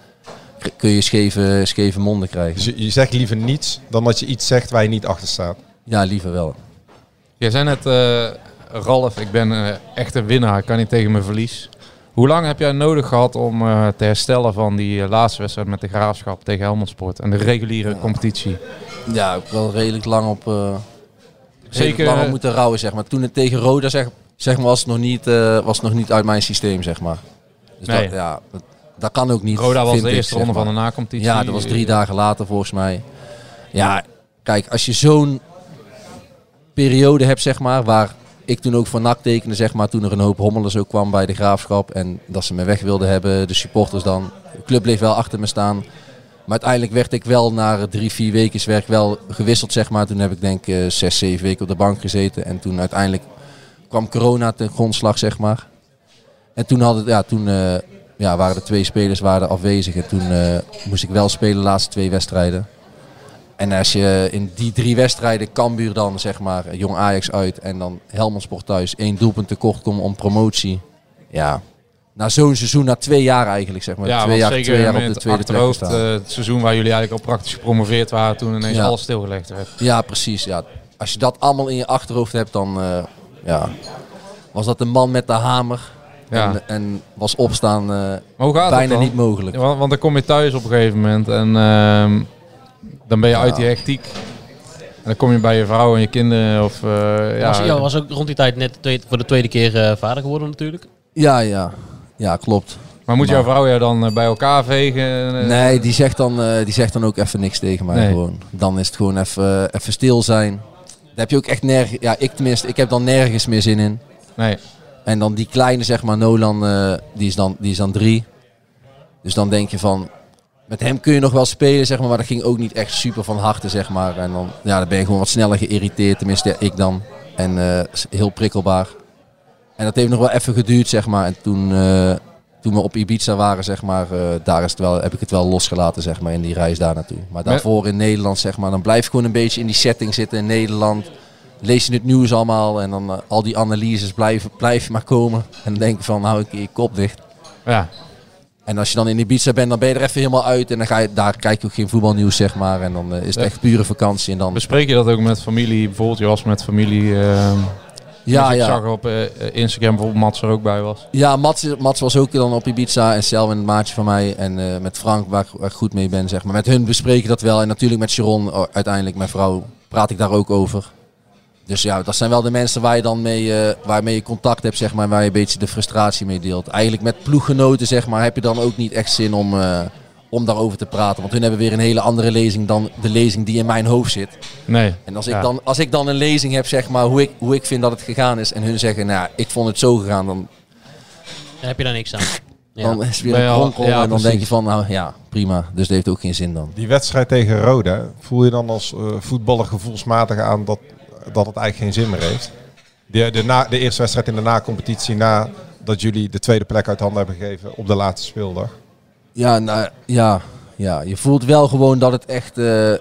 kun je scheve, scheve monden krijgen. Dus je, je zegt liever niets dan dat je iets zegt waar je niet achter staat. Ja, liever wel. Jij zei net, eh, Ralf, ik ben eh, echt een winnaar. Ik kan niet tegen mijn verlies. Hoe lang heb jij nodig gehad om eh, te herstellen van die laatste wedstrijd met de Graafschap tegen Helmond Sport en de reguliere competitie? Ja, ook wel redelijk lang op, eh Zeker, Zeker lang op eh, moeten rouwen, zeg maar. Toen het tegen Roda, zeg, zeg maar, was het nog niet, eh, was het nog niet uit mijn systeem, zeg maar. Dus Nee. dat, ja, dat, dat kan ook niet. Roda was de ik, eerste zeg ronde van de nacompetitie. Ja, dat was drie dagen later volgens mij. Ja, kijk, als je zo'n periode hebt, zeg maar, waar ik toen ook voor NAC tekende, zeg maar, toen er een hoop hommelers ook kwam bij de graafschap en dat ze me weg wilden hebben, de supporters dan. De club bleef wel achter me staan. Maar uiteindelijk werd ik wel na drie, vier weken werk wel gewisseld, zeg maar. Toen heb ik denk ik zes, zeven weken op de bank gezeten. En toen uiteindelijk kwam corona ten grondslag, zeg maar. En toen, hadden, ja, toen eh, ja, waren er twee spelers waren afwezig. En toen eh, moest ik wel spelen de laatste twee wedstrijden. En als je in die drie wedstrijden Cambuur dan, zeg maar, Jong Ajax uit en dan Helmond Sport thuis één doelpunt tekort komt om promotie. Ja, na zo'n seizoen, na twee jaar eigenlijk, zeg maar. Ja, twee jaar, zeker twee jaar op de tweede plek eh, het seizoen waar jullie eigenlijk al praktisch gepromoveerd waren, toen ineens Ja. alles stilgelegd werd. Ja, precies. Ja. Als je dat allemaal in je achterhoofd hebt, dan eh, ja, was dat de man met de hamer. Ja. En, en was opstaan eh, Maar hoe gaat bijna niet mogelijk. Ja, want, want dan kom je thuis op een gegeven moment en ehm, dan ben je uit die hectiek. En dan kom je bij je vrouw en je kinderen of... eh, ja, was, ja, was ook rond die tijd net voor de tweede keer eh, vader geworden natuurlijk. Ja, ja. Ja, klopt. Maar moet jouw vrouw jou dan bij elkaar vegen? Nee, die zegt, dan, eh, die zegt dan ook even niks tegen mij. Nee. Gewoon. Dan is het gewoon even, even stil zijn. Daar heb je ook echt nergens... Ja, ik tenminste, ik heb dan nergens meer zin in. Nee. En dan die kleine, zeg maar, Nolan, eh, die, is dan, die is dan drie. Dus dan denk je van... Met hem kun je nog wel spelen, zeg maar, maar dat ging ook niet echt super van harte, zeg maar. En dan, ja, dan ben je gewoon wat sneller geïrriteerd, tenminste ik dan. En eh, heel prikkelbaar. En dat heeft nog wel even geduurd, zeg maar. En toen, eh, toen we op Ibiza waren, zeg maar, daar is het wel, heb ik het wel losgelaten, zeg maar, in die reis daar naartoe. Maar daarvoor in Nederland, zeg maar, dan blijf je gewoon een beetje in die setting zitten in Nederland. Lees je het nieuws allemaal en dan eh, al die analyses blijven, blijven maar komen. En dan denk je van, hou ik je kop dicht. Ja. En als je dan in Ibiza bent, dan ben je er even helemaal uit. En dan ga je, daar kijk je ook geen voetbalnieuws, zeg maar. En dan eh, is het Ja. echt pure vakantie. En dan, Bespreek je dat ook met familie? Bijvoorbeeld, je was met familie... ehm, Ja, dus ik ja. zag op eh, Instagram bijvoorbeeld Mats er ook bij was. Ja, Mats, Mats was ook dan op Ibiza en Selwyn een maatje van mij. En met Frank, waar, ik- waar ik goed mee ben, zeg maar. Met hun bespreek ik dat wel. En natuurlijk met Sharon, uiteindelijk mijn vrouw, praat ik daar ook over. Dus ja, dat zijn wel de mensen waar je dan mee, eh, waarmee je contact hebt, zeg maar. Waar je een beetje de frustratie mee deelt. Eigenlijk met ploeggenoten, zeg maar, heb je dan ook niet echt zin om, eh, om daarover te praten. Want hun hebben weer een hele andere lezing dan de lezing die in mijn hoofd zit. Nee. En als ik, dan, als ik dan een lezing heb, zeg maar, hoe ik, hoe ik vind dat het gegaan is. En hun zeggen, nou, ik vond het zo gegaan. Dan, Daar heb je daar niks aan. Ja. dan is het weer een kronkel. ja, en dan precies. denk je van, nou ja, prima. Dus dat heeft ook geen zin dan. Die wedstrijd tegen Roda, voel je dan als eh, voetballer gevoelsmatig aan dat, dat het eigenlijk geen zin meer heeft? De, de, na, de eerste wedstrijd in de na-competitie na dat jullie de tweede plek uit handen hebben gegeven op de laatste speeldag. Ja, nou, ja, ja, je voelt wel gewoon dat het echt... eh,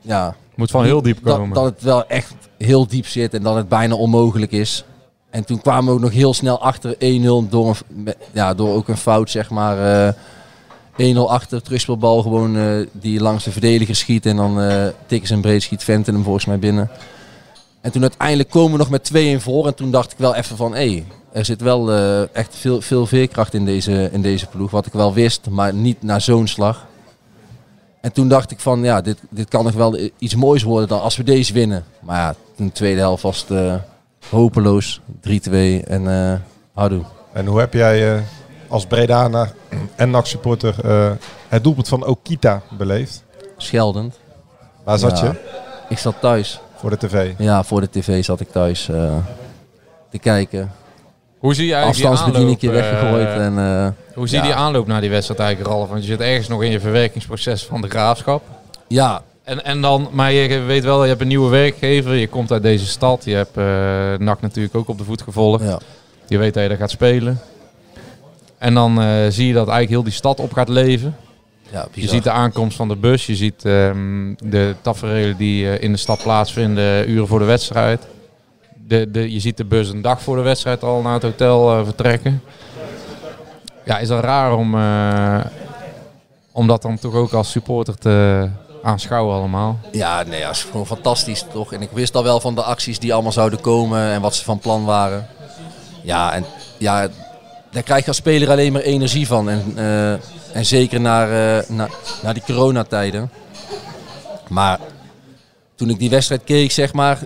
ja, Moet van heel diep dat- komen. Dat, het wel echt heel diep zit en dat het bijna onmogelijk is. En toen kwamen we ook nog heel snel achter 1-0 door, een- ja, door ook een fout, zeg maar. eh 1-0 achter, terugspeelbal gewoon eh, die langs de verdediger schiet. En dan eh tikken en breed schiet Venten hem volgens mij binnen. En toen uiteindelijk komen we nog met 2-1 voor. En toen dacht ik wel even van, hé, er zit wel eh, echt veel, veel veerkracht in deze, in deze ploeg. Wat ik wel wist, maar niet na zo'n slag. En toen dacht ik van, ja, dit, dit kan nog wel iets moois worden dan als we deze winnen. Maar ja, in de tweede helft was het eh, hopeloos. 3-2 en eh houdoe. En hoe heb jij als Bredana en NAC supporter het doelpunt van Okita beleefd? Scheldend. Waar zat Ja. je? Ik zat thuis. Voor de tv? Ja, voor de tv zat ik thuis eh, te kijken. Hoe zie je eigenlijk die Afstandsbedieningje aanloop, weggegooid. eh, en, eh, Hoe zie je ja. die aanloop naar die wedstrijd eigenlijk, Ralf? Want je zit ergens nog in je verwerkingsproces van de graafschap. Ja. En, en dan, maar je weet wel, je hebt een nieuwe werkgever, je komt uit deze stad, je hebt eh NAC natuurlijk ook op de voet gevolgd. Ja. Je weet dat je daar gaat spelen. En dan eh, zie je dat eigenlijk heel die stad op gaat leven. Ja, je ziet de aankomst van de bus, je ziet ehm, de tafereelen die eh, in de stad plaatsvinden, uren voor de wedstrijd. De, de, je ziet de bus een dag voor de wedstrijd al naar het hotel eh, vertrekken. Ja, is dat raar om, eh, om dat dan toch ook als supporter te aanschouwen allemaal. Ja, nee, dat is gewoon fantastisch toch. En ik wist al wel van de acties die allemaal zouden komen en wat ze van plan waren. Ja, en ja, daar krijg je als speler alleen maar energie van. En, eh, en zeker naar, uh, naar, naar die coronatijden. Maar toen ik die wedstrijd keek, zeg maar,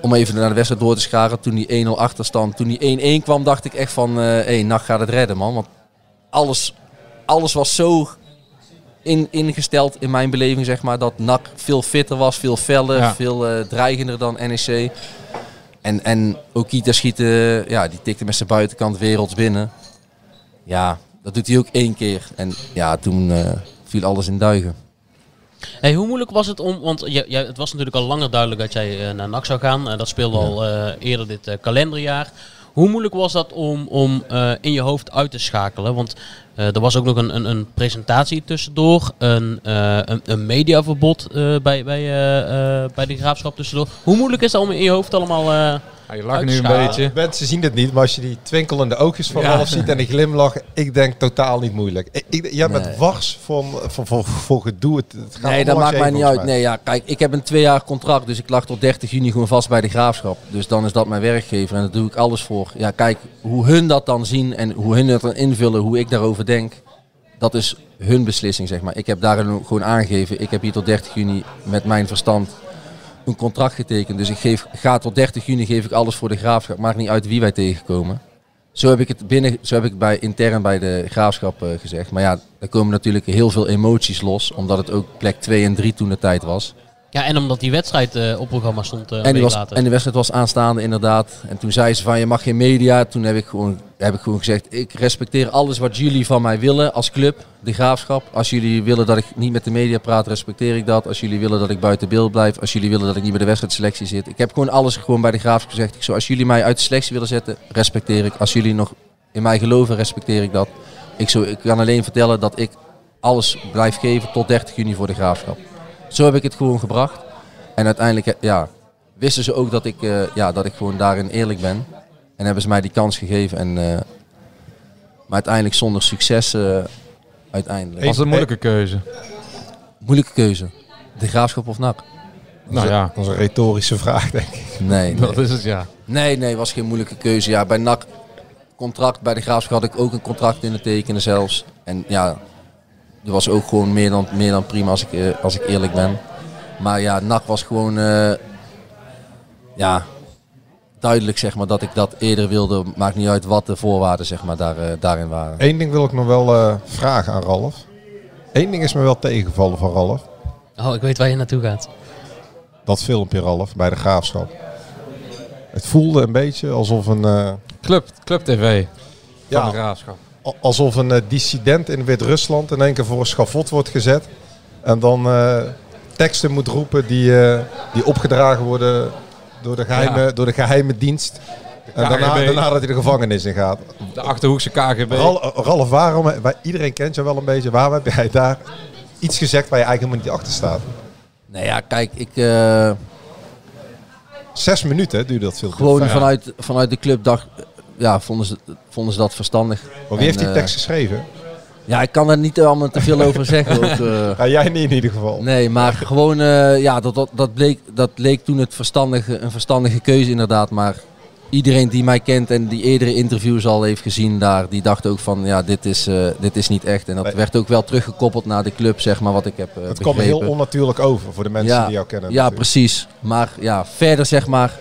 om even naar de wedstrijd door te scharen, toen die 1-0 achterstand, toen die 1-1 kwam, dacht ik echt van, hé, uh, hey, nacht gaat het redden, man. Want alles, alles was zo in, ingesteld in mijn beleving, zeg maar, dat NAC veel fitter was, veel feller, ja. veel uh, dreigender dan NEC. En, en Okita schieten, ja, die tikte met zijn buitenkant werelds binnen. Ja, dat doet hij ook één keer. En ja, toen uh, viel alles in duigen. Hey, hoe moeilijk was het om, want je, het was natuurlijk al langer duidelijk dat jij uh, naar NAC zou gaan. Uh, dat speelde ja. al eerder dit kalenderjaar. Hoe moeilijk was dat om, om in je hoofd uit te schakelen? Want er was ook nog een, een, een presentatie tussendoor, een, een, een mediaverbod bij, bij, bij de graafschap tussendoor. Hoe moeilijk is dat om in je hoofd allemaal ja, je lacht nu een beetje. Mensen zien het niet, maar als je die twinkelende oogjes van ja. Ralf ziet en die glimlach, ik denk totaal niet moeilijk. Ik, ik, jij bent nee. wars van, van, van, voor gedoe. Het, het gaat nee, dat maakt mij niet uit. Mij. Nee, ja, kijk, ik heb een twee jaar contract, dus ik lag tot 30 juni gewoon vast bij de graafschap. Dus dan is dat mijn werkgever en daar doe ik alles voor. Ja, kijk, hoe hun dat dan zien en hoe hun dat dan invullen, hoe ik daarover denk, dat is hun beslissing, zeg maar. Ik heb daar gewoon aangegeven, ik heb hier tot 30 juni met mijn verstand een contract getekend. Dus ik geef, ga tot 30 juni geef ik alles voor de graafschap. Maakt niet uit wie wij tegenkomen. Zo heb ik het binnen, zo heb ik bij, intern bij de graafschap uh, gezegd. Maar ja, er komen natuurlijk heel veel emoties los. Omdat het ook plek 2 en 3 toen de tijd was. Ja, en omdat die wedstrijd uh, op programma stond. Uh, en, die was, later. en de wedstrijd was aanstaande, inderdaad. En toen zei ze van je mag geen media. Toen heb ik, gewoon, heb ik gewoon gezegd: ik respecteer alles wat jullie van mij willen als club, de graafschap. Als jullie willen dat ik niet met de media praat, respecteer ik dat. Als jullie willen dat ik buiten beeld blijf. Als jullie willen dat ik niet bij de wedstrijdselectie zit. Ik heb gewoon alles gewoon bij de graafschap gezegd. Ik zo, als jullie mij uit de selectie willen zetten, respecteer ik. Als jullie nog in mij geloven, respecteer ik dat. Ik, zo, ik kan alleen vertellen dat ik alles blijf geven tot 30 juni voor de graafschap. Zo heb ik het gewoon gebracht. En uiteindelijk ja, wisten ze ook dat ik, uh, ja, dat ik gewoon daarin eerlijk ben. En hebben ze mij die kans gegeven. En, uh, maar uiteindelijk zonder succes. Uh, uiteindelijk. Was het een moeilijke keuze? Moeilijke keuze. De graafschap of NAC? Nou ja. Dat is een retorische vraag, denk ik. Nee, nee. Dat is het, ja. Nee, nee, was geen moeilijke keuze. Ja, bij NAC contract, bij de graafschap had ik ook een contract in het tekenen zelfs. En ja, dat was ook gewoon meer dan, meer dan prima als ik, als ik eerlijk ben. Maar ja, NAC was gewoon uh, ja, duidelijk zeg maar, dat ik dat eerder wilde. Maakt niet uit wat de voorwaarden zeg maar, daar, uh, daarin waren. Eén ding wil ik nog wel uh, vragen aan Ralf. Eén ding is me wel tegengevallen van Ralf. Oh, ik weet waar je naartoe gaat. Dat filmpje Ralf bij de Graafschap. Het voelde een beetje alsof een... Club, Club TV van ja, de Graafschap. Alsof een dissident in Wit-Rusland in één keer voor een schavot wordt gezet. En dan teksten moet roepen die, uh, die opgedragen worden door de geheime, ja. door de geheime dienst. De en daarna, daarna dat hij de gevangenis in gaat. De Achterhoekse KGB. Ralf, Ralf waarom, waar, iedereen kent je wel een beetje. Waarom heb jij daar iets gezegd waar je eigenlijk helemaal niet achter staat? Nee ja, kijk, ik... Uh... Zes minuten duurde dat veel. Gewoon vanuit, vanuit de club dacht, ja, vonden, ze, vonden ze dat verstandig. Maar wie en, heeft die tekst uh, geschreven? Ja, ik kan er niet allemaal te veel over zeggen. Ook, uh, ja, jij niet in ieder geval. Nee, maar gewoon, uh, ja, dat, dat, dat, bleek, dat leek toen het verstandige, een verstandige keuze inderdaad. Maar iedereen die mij kent en die eerdere interviews al heeft gezien daar, die dacht ook van, ja, dit is, uh, dit is niet echt. En dat nee. werd ook wel teruggekoppeld naar de club, zeg maar, wat ik heb Het kwam heel onnatuurlijk over voor de mensen ja, die jou kennen. Ja, natuurlijk. precies. Maar ja, verder zeg maar,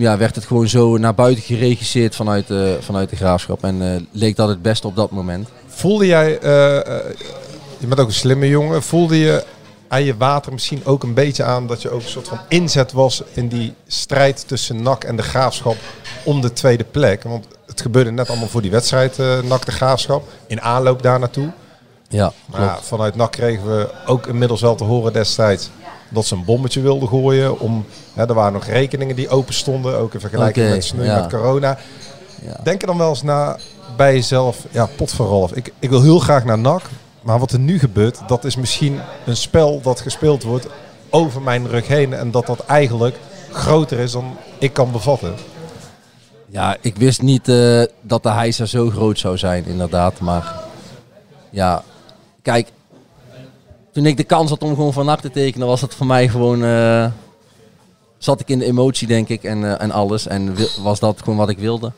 ja, werd het gewoon zo naar buiten geregisseerd vanuit, uh, vanuit de graafschap. En uh, leek dat het beste op dat moment. Voelde jij, uh, je bent ook een slimme jongen, voelde je aan je water misschien ook een beetje aan dat je ook een soort van inzet was in die strijd tussen NAC en de graafschap om de tweede plek? Want het gebeurde net allemaal voor die wedstrijd NAC de graafschap, in aanloop daar naartoe. Ja, maar ja, vanuit NAC kregen we ook inmiddels wel te horen destijds dat ze een bommetje wilden gooien. Om, hè, er waren nog rekeningen die open stonden, ook in vergelijking okay, met, nu ja. met corona. Ja. Denk er dan wel eens na bij jezelf, ja, pot van Rolf. Ik, ik wil heel graag naar NAC, maar wat er nu gebeurt, dat is misschien een spel dat gespeeld wordt over mijn rug heen. En dat dat eigenlijk groter is dan ik kan bevatten. Ja, ik wist niet uh, dat de hijser zo groot zou zijn, inderdaad. Maar ja, kijk, toen ik de kans had om gewoon van te tekenen, was het voor mij gewoon... eh, zat ik in de emotie, denk ik, en, eh, en alles. En was dat gewoon wat ik wilde.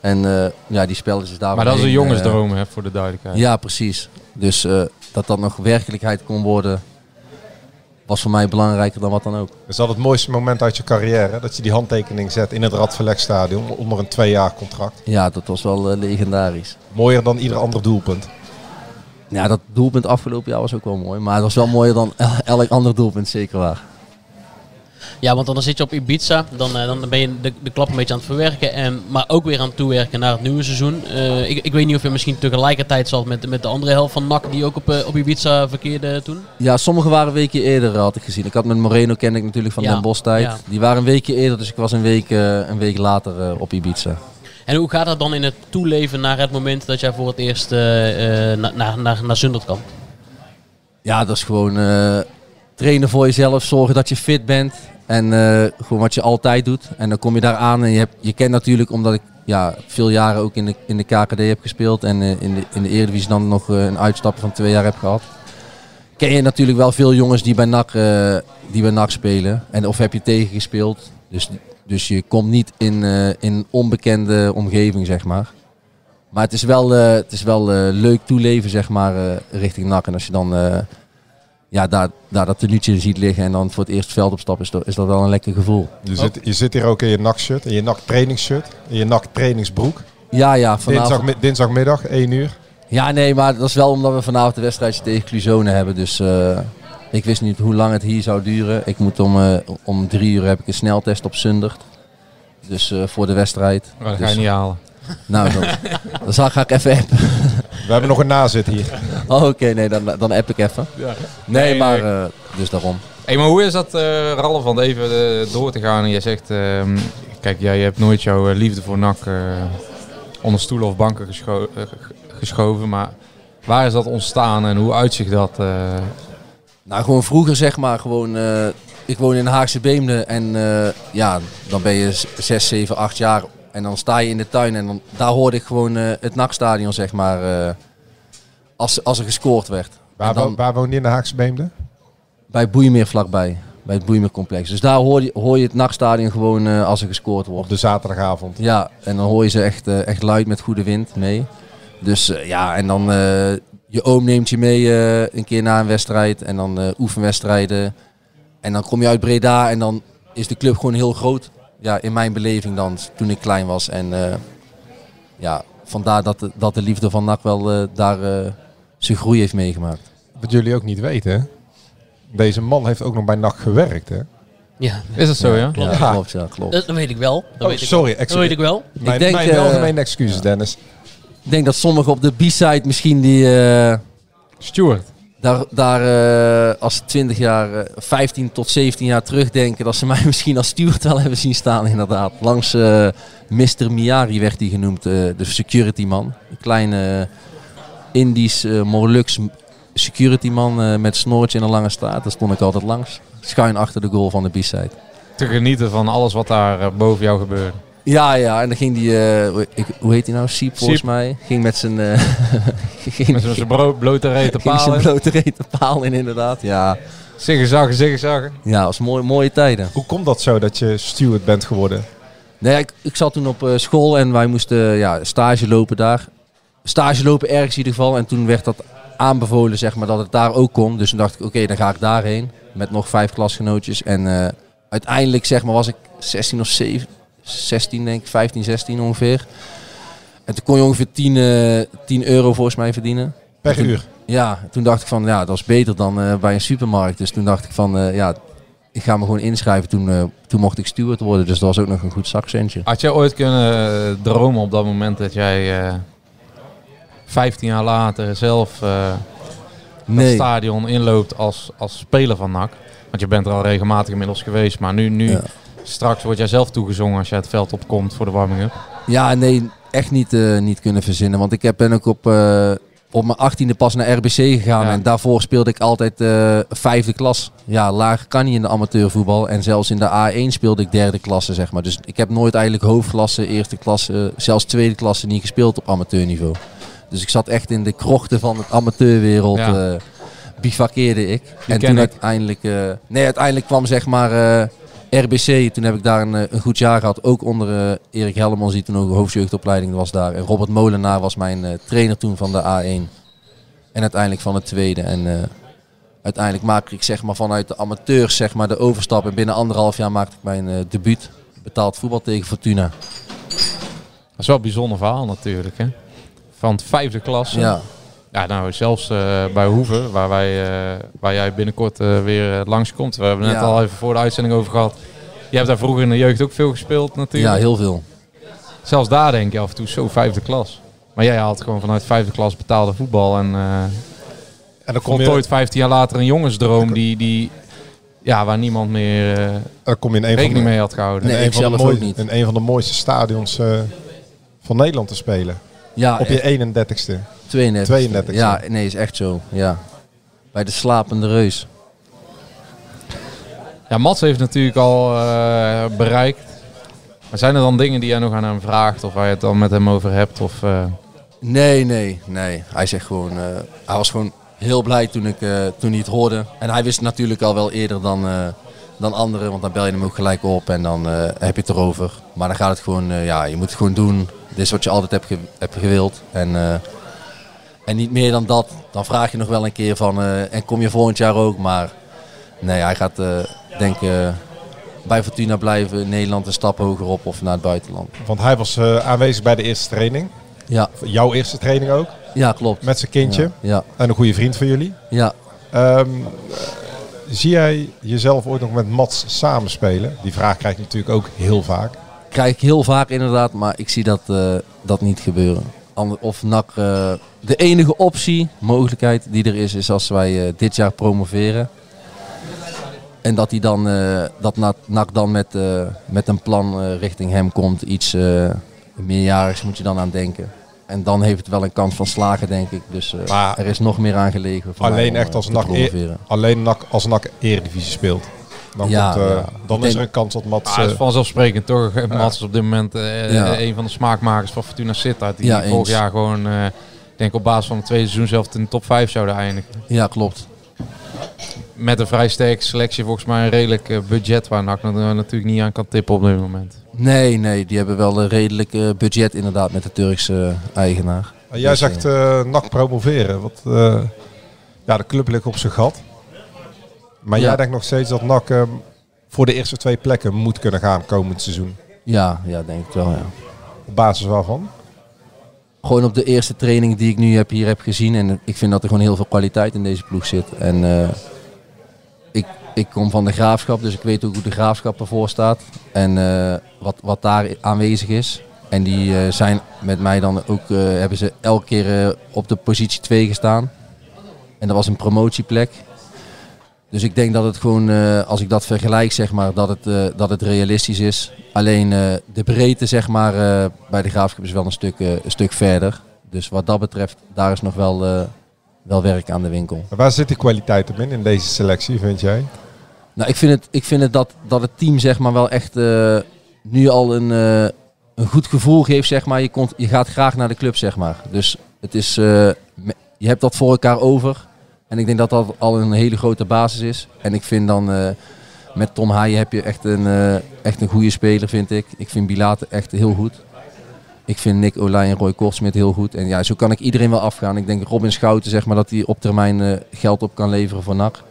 En eh, ja, die spelletjes daar. Maar dat is een jongensdroom, hè, voor de duidelijkheid. Ja, precies. Dus eh, dat dat nog werkelijkheid kon worden, was voor mij belangrijker dan wat dan ook. Is dat het mooiste moment uit je carrière? Dat je die handtekening zet in het Radverlegstadion onder een twee jaar contract. Ja, dat was wel legendarisch. Mooier dan ieder ander doelpunt. Ja, dat doelpunt afgelopen jaar was ook wel mooi. Maar het was wel mooier dan el- elk ander doelpunt, zeker waar. Ja, want dan zit je op Ibiza, dan, eh, dan ben je de, de klap een beetje aan het verwerken, en, maar ook weer aan het toewerken naar het nieuwe seizoen. Eh, ik, ik weet niet of je misschien tegelijkertijd zat met, met de andere helft van NAC die ook op, eh, op Ibiza verkeerde toen. Ja, sommige waren een weekje eerder, had ik gezien. Ik had met Moreno, kende ik natuurlijk van Ja, Den Bosch tijd. ja. Die waren een weekje eerder, dus ik was een week, een week later op Ibiza. En hoe gaat dat dan in het toeleven naar het moment dat jij voor het eerst eh, eh, na- naar naar naar Zundert kan? Ja, dat is gewoon eh, trainen voor jezelf, zorgen dat je fit bent. En eh, gewoon wat je altijd doet. En dan kom je daar aan en je, hebt, je kent natuurlijk, omdat ik ja, veel jaren ook in de, in de KKD heb gespeeld. En eh, in, de, in de Eredivisie dan nog eh, een uitstapje van twee jaar heb gehad. Ken je natuurlijk wel veel jongens die bij NAC, eh, die bij NAC spelen. En of heb je tegen gespeeld. Dus, dus je komt niet in, eh, in onbekende omgeving, zeg maar. Maar het is wel, eh, het is wel eh, leuk toeleven, zeg maar, richting NAC. En als je dan ja, daar, daar dat tenuutje ziet liggen en dan voor het eerst het veld opstapt, is dat, is dat wel een lekker gevoel. Je, zit, je zit hier ook in je NAC-shirt, in je NAC-trainingsshirt, in je NAC-trainingsbroek. Ja, ja, vanavond. Dinsdag, dinsdagmiddag, 1 uur. Ja, nee, maar dat is wel omdat we vanavond een wedstrijdje tegen Cluzone hebben. Dus ik wist niet hoe lang het hier zou duren. Ik moet om, eh, om drie uur heb ik een sneltest op Zundert. Dus eh, voor de wedstrijd. Maar dat Dus- ga je niet halen. Nou, dan, dan zal, ga ik even appen. We hebben nog een nazit hier. Oh, Oké, nee, dan, dan app ik even. Ja. Nee, Nee, maar eh, dus daarom. Hey, maar hoe is dat, eh Ralf, want even door te gaan. En je zegt, ehm, kijk, jij hebt nooit jouw liefde voor NAC eh, onder stoelen of banken gescho- geschoven. Maar waar is dat ontstaan en hoe uitzicht dat? Nou, gewoon vroeger zeg maar, gewoon, eh, ik woon in Haagse Beemde en eh, ja, dan ben je 6, 7, 8 jaar en dan sta je in de tuin en dan, daar hoorde ik gewoon eh, het NAC-stadion zeg maar, als, als er gescoord werd. Waar, dan- waar woon je in de Haagse Beemde? bij Boeimeer vlakbij, bij het Boeimeercomplex. Dus daar hoor je, hoor je het nachtstadion gewoon als er gescoord wordt. Op de zaterdagavond. Ja, en dan hoor je ze echt, echt luid met goede wind mee. Dus ja, en dan je oom neemt je mee eh, een keer na een wedstrijd en dan eh, oefenwedstrijden. En dan kom je uit Breda en dan is de club gewoon heel groot. Ja, in mijn beleving dan, toen ik klein was. En eh, ja, vandaar dat de, dat de liefde van NAC wel daar eh, zijn groei heeft meegemaakt. Wat jullie ook niet weten, hè? deze man heeft ook nog bij NAC gewerkt. Hè? Ja. Is dat zo, ja? Ja, Ja. klopt, ja, klopt. Dat, dat weet ik wel. Dat Oh, weet ik sorry, wel. Dat weet ik wel. Mijn, Ik denk, mijn eh, excuses, Dennis. Ik denk dat sommigen op de B-side misschien die... eh, Stuart. Daar, daar eh, als ze 20 jaar, eh, 15 tot 17 jaar terugdenken, dat ze mij misschien als steward wel hebben zien staan, inderdaad. Langs eh Mr. Miyari werd hij genoemd, eh, de security man. Een kleine eh, Indisch Morlux security man eh, met snoortje en een lange staart. Daar stond ik altijd langs. Schuin achter de goal van de B-side. Te genieten van alles wat daar eh, boven jou gebeurde. Ja, ja, en dan ging die, eh, hoe- ik, hoe heet hij nou? Siep volgens Siep. mij. Ging met zijn, eh, ging, Met zijn bro- blote reet ging zijn palen. blote reet de paal in, inderdaad. Ja, Ziggezagen, ziggezagen. ja was mooie, mooie tijden. Hoe komt dat zo dat je steward bent geworden? Nee, ik, ik zat toen op eh, school en wij moesten ja, stage lopen daar. Stage lopen ergens in ieder geval. En toen werd dat aanbevolen, zeg maar, dat het daar ook kon. Dus toen dacht ik, oké, dan ga ik daarheen. Met nog vijf klasgenootjes. En eh, uiteindelijk, zeg maar, was ik 16 of 7, 16 denk ik, 15, 16 ongeveer. En toen kon je ongeveer 10, eh 10 euro volgens mij verdienen. Per Toen- uur. Ja, toen dacht ik van, ja, dat is beter dan eh, bij een supermarkt. Dus toen dacht ik van, eh, ja, ik ga me gewoon inschrijven. Toen, eh, toen mocht ik steward worden, dus dat was ook nog een goed zakcentje. Had jij ooit kunnen eh, dromen op dat moment dat jij eh 15 jaar later zelf eh Nee. stadion inloopt als, als speler van NAC? Want je bent er al regelmatig inmiddels geweest, maar nu, nu Ja. Straks word jij zelf toegezongen als jij het veld opkomt voor de warming-up. Ja, nee, echt niet, eh, niet kunnen verzinnen. Want ik heb, ben ook op, eh, op mijn achttiende pas naar RBC gegaan. Ja. En daarvoor speelde ik altijd eh, vijfde klas. Ja, lager kan niet in de amateurvoetbal. En zelfs in de A1 speelde ik derde klasse, zeg maar. Dus ik heb nooit eigenlijk hoofdklasse, eerste klasse, zelfs tweede klasse niet gespeeld op amateurniveau. Dus ik zat echt in de krochten van het amateurwereld. Ja. bivakkeerde ik. en toen ik. uiteindelijk, nee, uiteindelijk kwam zeg maar RBC. Toen heb ik daar een, eh, een goed jaar gehad. Ook onder eh, Erik Hellemans, die toen ook hoofdjeugdopleiding was daar. En Robert Molenaar was mijn eh, trainer toen van de A1. En uiteindelijk van het tweede. En uiteindelijk maakte ik zeg maar vanuit de amateurs zeg maar de overstap. En binnen anderhalf jaar maakte ik mijn debuut. Betaald voetbal tegen Fortuna. Dat is wel een bijzonder verhaal natuurlijk, hè? Van het vijfde klasse. Ja. Ja, nou, zelfs eh, bij Hoeven, waar, wij, eh, waar jij binnenkort eh, weer eh, langskomt. We hebben het net Ja. al even voor de uitzending over gehad. Je hebt daar vroeger in de jeugd ook veel gespeeld natuurlijk. Ja, heel veel. Zelfs daar denk je af en toe zo vijfde klas. Maar jij had gewoon vanuit vijfde klas betaalde voetbal. En, eh En dan kom komt ooit 15 jaar later een jongensdroom die, die, ja, waar niemand meer eh, dan kom je in een van rekening de, mee had gehouden. Nee, in ik een van de zelf mooie- ook niet. in een van de mooiste stadions eh, van Nederland te spelen. Ja, Op je echt. 31ste. 32. 32. Ja, nee, is echt zo. Ja. Bij de slapende reus. Ja, Mats heeft natuurlijk al eh, bereikt. Maar zijn er dan dingen die jij nog aan hem vraagt of waar je het dan met hem over hebt? Of, eh, Nee, nee, nee. Hij zegt gewoon, eh, hij was gewoon heel blij toen, ik, eh, toen hij het hoorde. En hij wist natuurlijk al wel eerder dan, eh, dan anderen, want dan bel je hem ook gelijk op en dan eh, heb je het erover. Maar dan gaat het gewoon, ja, je moet het gewoon doen. Dit is wat je altijd hebt, ge- hebt gewild. En, eh, en niet meer dan dat. Dan vraag je nog wel een keer van, eh, en kom je volgend jaar ook? Maar nee, hij gaat, eh, denk ik, eh, bij Fortuna blijven, Nederland een stap hoger op of naar het buitenland. Want hij was aanwezig bij de eerste training. Ja, Jouw eerste training ook. ja klopt. Met zijn kindje. Ja, ja, En een goede vriend van jullie. ja. Ehm, eh, zie jij jezelf ooit nog met Mats samenspelen? Die vraag krijg je natuurlijk ook heel vaak. Krijg ik heel vaak inderdaad, maar ik zie dat, eh, dat niet gebeuren. Ander- Of NAC, eh, de enige optie, mogelijkheid die er is, is als wij eh, dit jaar promoveren. En dat, hij dan, dat Na- NAC dan met, met een plan richting hem komt. Iets meerjarigs moet je dan aan denken. En dan heeft het wel een kans van slagen, denk ik. Dus er is nog meer aan gelegen. Alleen echt als NAC, e- alleen NAC als NAC Eredivisie speelt. Dan, Ja, eh, ja. dan is er een kans dat Mats... ah, is eh, vanzelfsprekend toch? Mats is op dit moment Ja. een van de smaakmakers van Fortuna Sittard. Die Ja, vorig eens. jaar gewoon, eh, ik denk op basis van het tweede seizoen zelf in de top 5 zouden eindigen. Ja, klopt. Met een vrij sterke selectie, volgens mij een redelijk budget waar NAC na- natuurlijk niet aan kan tippen op dit moment. Nee, nee, die hebben wel een redelijk budget inderdaad met de Turkse eigenaar. jij Dus, zegt eh NAC promoveren. Wat, eh, ja, de club ligt op zijn gat. Maar Ja. jij denkt nog steeds dat NAC eh, voor de eerste twee plekken moet kunnen gaan komend seizoen. Ja, ja, denk ik wel, ja. Op basis waarvan? Gewoon op de eerste training die ik nu heb, hier heb gezien. En ik vind dat er gewoon heel veel kwaliteit in deze ploeg zit. En eh, ik, ik kom van de graafschap, dus ik weet ook hoe de graafschap ervoor staat. En eh, wat, wat daar aanwezig is. En die eh, zijn met mij dan ook, hebben ze elke keer op de positie 2 gestaan. En dat was een promotieplek. Dus ik denk dat het gewoon, eh, als ik dat vergelijk, zeg maar, dat het, eh, dat het realistisch is. Alleen eh, de breedte, zeg maar, bij de graafschap is wel een stuk, een stuk verder. Dus wat dat betreft, daar is nog wel, wel werk aan de winkel. Maar Waar zit die kwaliteit hem in, in deze selectie, vind jij? Nou, ik vind het, ik vind het dat, dat het team zeg maar wel echt nu al een, een goed gevoel geeft. Zeg maar. je, komt, je gaat graag naar de club, zeg maar. Dus het is, je hebt dat voor elkaar over. En ik denk dat dat al een hele grote basis is. En ik vind dan eh, met Tom Haaien heb je echt een, eh, echt een goede speler, vind ik. Ik vind Bilate echt heel goed. Ik vind Nick Olij en Roy Kortsmit heel goed. En ja, zo kan ik iedereen wel afgaan. Ik denk Robin Schouten, zeg maar, dat hij op termijn eh, geld op kan leveren voor NAC.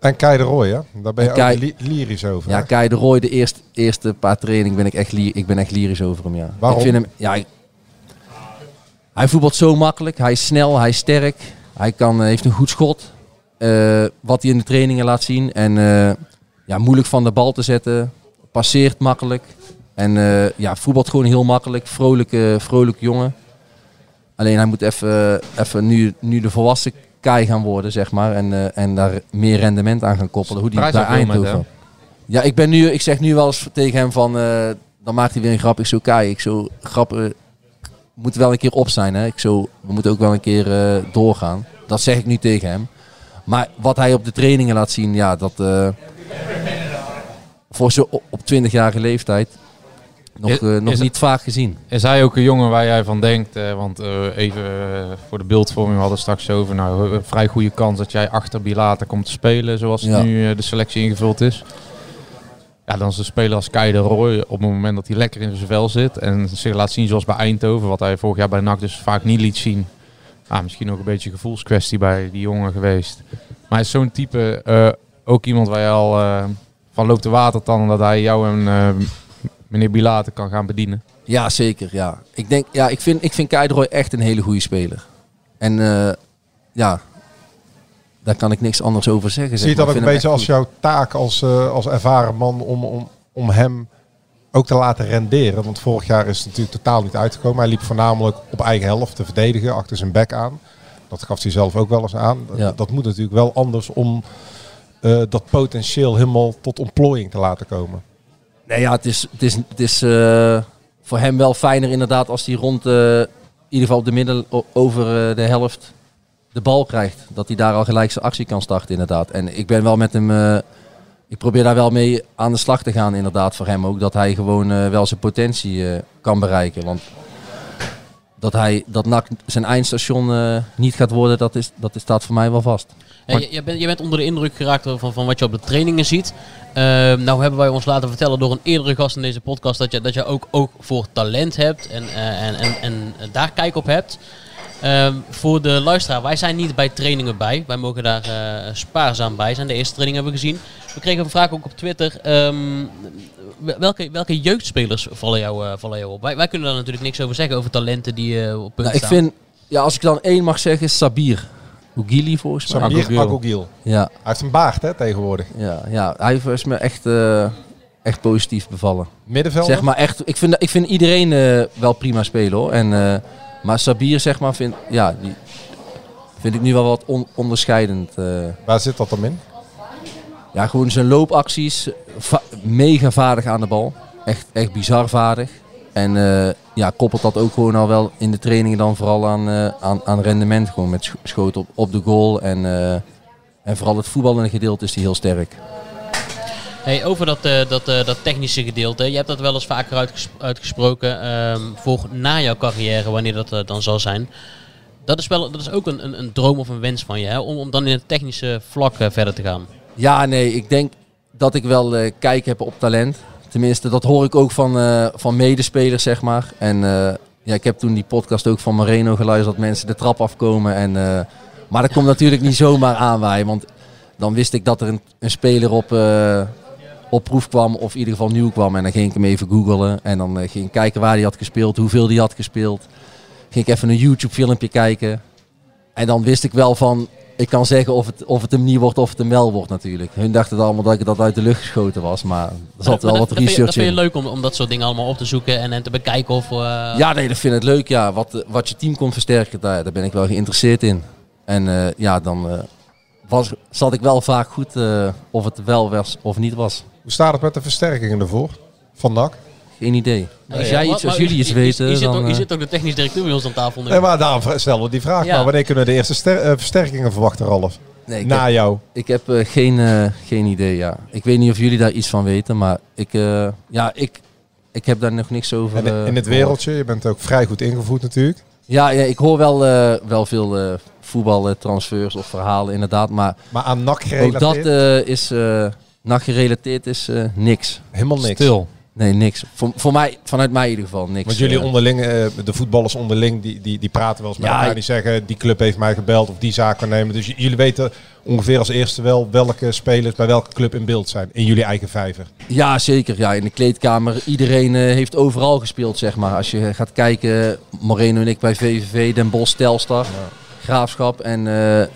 En Kai de Roy, hè? Daar ben je En Kai- ook li- lyrisch over. Ja, hè? Kai de Roy, de eerste, eerste paar trainingen ben ik echt, ik ben echt lyrisch over hem. Ja. Waarom? Ik vind hem, ja, hij voetbalt zo makkelijk, hij is snel, hij is sterk, hij kan, eh, heeft een goed schot. Eh, wat hij in de trainingen laat zien. En eh, ja, moeilijk van de bal te zetten, passeert makkelijk. En ja, voetbalt gewoon heel makkelijk, vrolijke, vrolijke jongen. Alleen hij moet even, even nu, nu de volwassen Kai gaan worden, zeg maar. En, en daar meer rendement aan gaan koppelen. Hoe die bij met Eindhoven. Ja, ik, ben nu, ik zeg nu wel eens tegen hem van, dan maakt hij weer een grap. Ik zo, Kai, ik zo, grappen moeten wel een keer op zijn. Hè? Ik zo, we moeten ook wel een keer eh, doorgaan. Dat zeg ik nu tegen hem. Maar wat hij op de trainingen laat zien, ja, dat eh, voor zo op, op 20-jarige leeftijd nog, Is- eh, nog is- niet vaak gezien. Is hij ook een jongen waar jij van denkt? want even voor de beeldvorming, we hadden het straks over. Nou, een vrij goede kans dat jij achter Bilate komt te spelen zoals Ja. nu de selectie ingevuld is. Ja, dan is een speler als Kei de Roy op het moment dat hij lekker in zijn vel zit. En zich laat zien zoals bij Eindhoven, wat hij vorig jaar bij NAC dus vaak niet liet zien. Ah, misschien ook een beetje een gevoelskwestie bij die jongen geweest. Maar hij is zo'n type, eh, ook iemand waar je al eh, van loopt de watertanden dat hij jou en eh, meneer Bilate kan gaan bedienen. Ja, zeker. Ja. Ik, denk, ja, ik vind, ik vind Keidroy echt een hele goede speler. En ja, daar kan ik niks anders over zeggen. Zie je dat ook een beetje als jouw taak als, eh, als ervaren man om, om, om hem ook te laten renderen? Want vorig jaar is het natuurlijk totaal niet uitgekomen. Hij liep voornamelijk op eigen helft te verdedigen, achter zijn bek aan. Dat gaf hij zelf ook wel eens aan. Dat, Ja. dat moet natuurlijk wel anders om eh, dat potentieel helemaal tot ontplooiing te laten komen. Nee, ja, het is, het is, het is eh, voor hem wel fijner inderdaad als hij rond, in ieder geval de middel o- over de helft de bal krijgt. Dat hij daar al gelijk zijn actie kan starten inderdaad. En ik ben wel met hem, eh, ik probeer daar wel mee aan de slag te gaan inderdaad voor hem ook. Dat hij gewoon eh, wel zijn potentie eh, kan bereiken. Want dat hij dat NAC zijn eindstation niet gaat worden, dat, is, dat is, staat voor mij wel vast. Ja, je, je bent, je bent onder de indruk geraakt van, van wat je op de trainingen ziet. Ehm, nou hebben wij ons laten vertellen door een eerdere gast in deze podcast dat je, dat je ook, ook voor talent hebt en, en, en, en daar kijk op hebt. Ehm, voor de luisteraar, wij zijn niet bij trainingen bij. Wij mogen daar eh, spaarzaam bij zijn. De eerste training hebben we gezien. We kregen een vraag ook op Twitter. ehm, welke, welke jeugdspelers vallen jou, eh, vallen jou op? Wij, wij kunnen daar natuurlijk niks over zeggen, over talenten die eh, op punt Nou, ik staan. vind, ja, als ik dan één mag zeggen, is Sabir. Oegili volgens mij. Samir Agogil. Ja. Hij heeft een baard hè, tegenwoordig. Ja, ja, hij is me echt, eh, echt positief bevallen. Middenvelder? Zeg maar echt, ik vind, ik vind iedereen eh, wel prima spelen hoor. En, eh, maar Sabir zeg maar, vind, ja, die vind ik nu wel wat on- onderscheidend. eh. Waar zit dat dan in? Ja, gewoon zijn loopacties, va- mega vaardig aan de bal. Echt, echt bizar vaardig. En eh, ja, koppelt dat ook gewoon al wel in de trainingen dan vooral aan, eh, aan, aan rendement. Gewoon met sch- schoten op, op de goal. En, eh, en vooral het voetballende gedeelte is hij heel sterk. Hey, over dat, eh, dat, eh, dat technische gedeelte. Je hebt dat wel eens vaker uitges- uitgesproken ehm, voor na jouw carrière, wanneer dat eh, dan zal zijn. Dat is, wel, dat is ook een, een, een droom of een wens van je, hè? Om, om dan in het technische vlak verder te gaan. Ja, nee, ik denk dat ik wel kijk heb op talent. Tenminste, dat hoor ik ook van, van medespelers, zeg maar. En ja, ik heb toen die podcast ook van Moreno geluisterd dat mensen de trap afkomen. En, maar dat komt natuurlijk niet zomaar aanwaaien. Want dan wist ik dat er een, een speler op, op proef kwam, of in ieder geval nieuw kwam. En dan ging ik hem even googlen. En dan eh, ging ik kijken waar hij had gespeeld, hoeveel hij had gespeeld. Ging ik even een YouTube filmpje kijken. En dan wist ik wel van, ik kan zeggen of het, of het hem niet wordt of het hem wel wordt natuurlijk. Hun dachten allemaal dat ik dat uit de lucht geschoten was, maar er zat wel wat research dat vind je in. leuk om, om dat soort dingen allemaal op te zoeken en, en te bekijken of... eh, Ja, nee, dat vind ik leuk. Ja. Wat, wat je team kon versterken, daar, daar ben ik wel geïnteresseerd in. En eh, ja, dan was, zat ik wel vaak goed eh, of het wel was of niet was. Hoe staat het met de versterkingen ervoor? Van NAC? Geen idee. Nou Als jij iets, als maar jullie iets weten, je, zit dan... eh, zit ook de technisch directeur bij ons aan tafel nu. Nee, maar daarom stellen we die vraag. Ja. Maar wanneer kunnen we de eerste ster- eh, versterkingen verwachten, Ralf? Nee, ik Na heb- jou. Ik heb geen, geen idee, ja. Ik weet niet of jullie daar iets van weten, maar ik, eh, ja, ik, ik heb daar nog niks over En in het wereldje, je bent ook vrij goed ingevoed natuurlijk. Ja, ja ik hoor wel, eh, wel veel eh voetbaltransfers of verhalen inderdaad, maar, Maar aan NAC ook gerelateerd? dat eh, is, eh NAC gerelateerd is eh, niks. Helemaal niks. Stil. Nee, niks. Voor, voor mij, vanuit mij in ieder geval, niks. Want jullie onderling, de voetballers onderling, die, die, die praten wel eens met Ja, elkaar. Die zeggen, die club heeft mij gebeld of die zaak kan nemen. Dus jullie weten ongeveer als eerste wel welke spelers bij welke club in beeld zijn. In jullie eigen vijver. Ja, zeker. Ja, in de kleedkamer. Iedereen eh, heeft overal gespeeld, zeg maar. Als je gaat kijken, Moreno en ik bij VVV, Den Bosch, Telstar, Graafschap. En eh,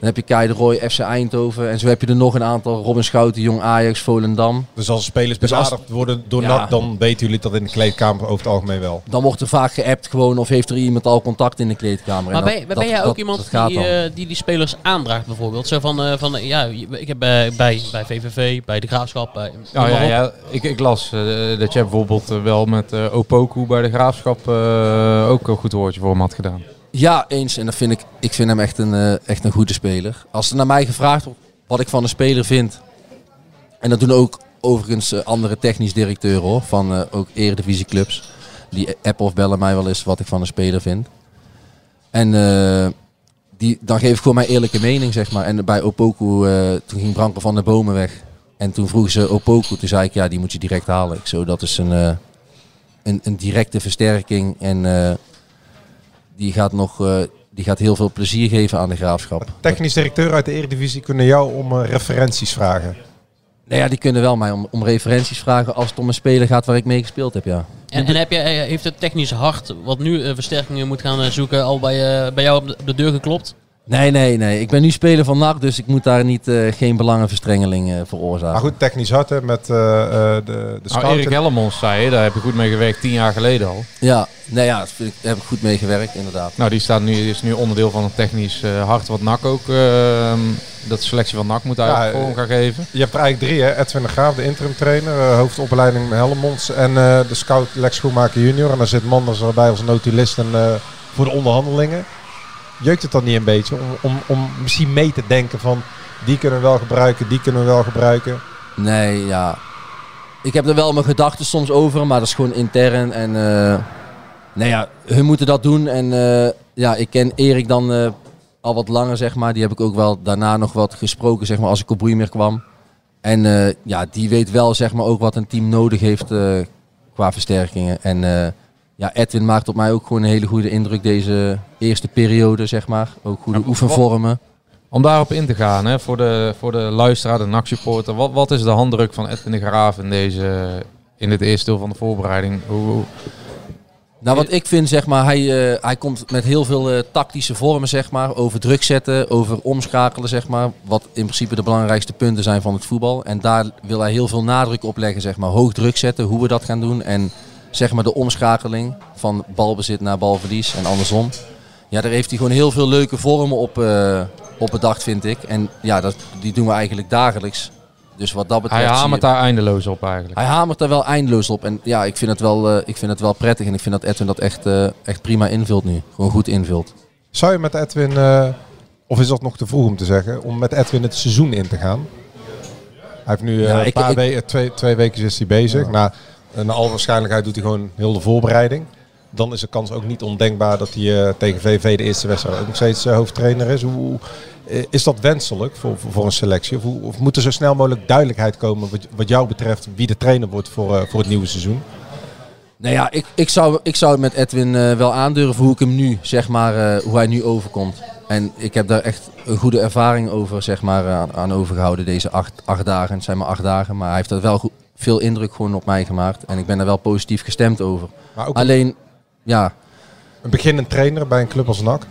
dan heb je Kai de Roy, FC Eindhoven. En zo heb je er nog een aantal. Robin Schouten, Jong Ajax, Volendam. Dus als spelers Dus als- benaderd worden door Ja. NAC, dan weten jullie dat in de kleedkamer over het algemeen wel. Dan wordt er vaak geappt gewoon of heeft er iemand al contact in de kleedkamer. Maar En ben, dat- ben dat- jij ook dat- iemand dat die, eh, die die spelers aandraagt bijvoorbeeld? Zo van, eh, van ja, ik heb bij, bij, bij VVV, bij de Graafschap, bij... Nou ja, ja ik, ik las dat jij bijvoorbeeld wel met Opoku bij de Graafschap eh, ook een goed woordje voor hem had gedaan. Ja, eens. En dat vind ik, ik vind hem echt een, eh, echt een goede speler. Als er naar mij gevraagd wordt wat ik van een speler vind. En dat doen ook overigens eh, andere technisch directeuren hoor, van eh, ook eredivisieclubs. Die appen of bellen mij wel eens wat ik van een speler vind. En die, dan geef ik gewoon mijn eerlijke mening, zeg maar. En bij Opoku, toen ging Branko van de Bomen weg. En toen vroegen ze Opoku, toen zei ik, ja, die moet je direct halen. Ik zo, dat is een, een, een directe versterking. En die, gaat nog, eh, die gaat heel veel plezier geven aan de graafschap. Technisch directeur uit de Eredivisie kunnen jou om eh, referenties vragen. Nou ja, die kunnen wel mij om, om referenties vragen als het om een speler gaat waar ik mee gespeeld heb, ja. En, en heb je, eh, heeft het technisch hart, wat nu versterkingen moet gaan zoeken, al bij, eh, bij jou op de, op de deur geklopt? Nee, nee, nee. Ik ben nu speler van NAC, dus ik moet daar niet, eh, geen belangenverstrengeling eh, veroorzaken. Maar goed, technisch hard hè, met eh, eh, de, de Nou, scouting. Erik Ellemons zei je, daar heb je goed mee gewerkt tien jaar geleden al. Ja, nee, ja, daar heb ik goed mee gewerkt, inderdaad. Nou, die staat nu, is nu onderdeel van het technisch eh, hart wat NAC ook, ehm, dat selectie van NAC moet eigenlijk Ja, vorm gaan geven. Je hebt er eigenlijk drie, hè? Edwin de Graaf, de interim trainer, hoofdopleiding Helmonds en eh, de scout Lex Schoenmaker junior. En dan zit Manders erbij als notulist en eh, voor de onderhandelingen. Jeukt het dan niet een beetje om, om, om misschien mee te denken van die kunnen we wel gebruiken, die kunnen we wel gebruiken? Nee, ja. Ik heb er wel mijn gedachten soms over, maar dat is gewoon intern. En eh nee, ja, hun moeten dat doen. En eh, ja, ik ken Erik dan eh, al wat langer, zeg maar. Die heb ik ook wel daarna nog wat gesproken, zeg maar, als ik op Broeimeer kwam. En ja, die weet wel, zeg maar, ook wat een team nodig heeft qua versterkingen. En eh, ja, Edwin maakt op mij ook gewoon een hele goede indruk deze eerste periode, zeg maar. Ook goede oefenvormen. Om daarop in te gaan, hè, voor, de, voor de luisteraar, de NAC-supporter. Wat, wat is de handdruk van Edwin de Graaf in, deze, in dit eerste deel van de voorbereiding? Hoe, hoe- Nou, wat ik vind, zeg maar, hij, eh, hij komt met heel veel eh, tactische vormen, zeg maar. Over druk zetten, over omschakelen, zeg maar. Wat in principe de belangrijkste punten zijn van het voetbal. En daar wil hij heel veel nadruk op leggen, zeg maar. Hoog druk zetten, hoe we dat gaan doen. En zeg maar de omschakeling van balbezit naar balverlies en andersom. Ja, daar heeft hij gewoon heel veel leuke vormen op, eh, op bedacht, vind ik. En ja, dat, die doen we eigenlijk dagelijks. Dus wat dat betreft... hij hamert je- daar eindeloos op eigenlijk. hij hamert daar wel eindeloos op. En ja, ik vind het wel, eh, ik vind het wel prettig. En ik vind dat Edwin dat echt, eh, echt prima invult nu. Gewoon goed invult. Zou je met Edwin, eh, of is dat nog te vroeg om te zeggen, om met Edwin het seizoen in te gaan? Hij heeft nu eh, Ja, een ik- paar ik- we- twee, twee weken is hij bezig. Nou, naar alle waarschijnlijkheid doet hij gewoon heel de voorbereiding. Dan is de kans ook niet ondenkbaar dat hij eh, tegen VV de eerste wedstrijd ook nog steeds eh, hoofdtrainer is. Hoe, eh, is dat wenselijk voor, voor, een selectie? Of, of moet er zo snel mogelijk duidelijkheid komen wat, wat jou betreft wie de trainer wordt voor, eh, voor het nieuwe seizoen? Nou ja, ik, ik, zou, ik zou met Edwin eh, wel aandurven hoe ik hem nu, zeg maar, eh, hoe hij nu overkomt. En ik heb daar echt een goede ervaring over, zeg maar, aan, aan overgehouden deze acht, acht dagen. Het zijn maar acht dagen, maar hij heeft er wel goed, veel indruk gewoon op mij gemaakt. En ik ben er wel positief gestemd over. Maar ook Alleen, ja, een beginnend trainer bij een club als NAC.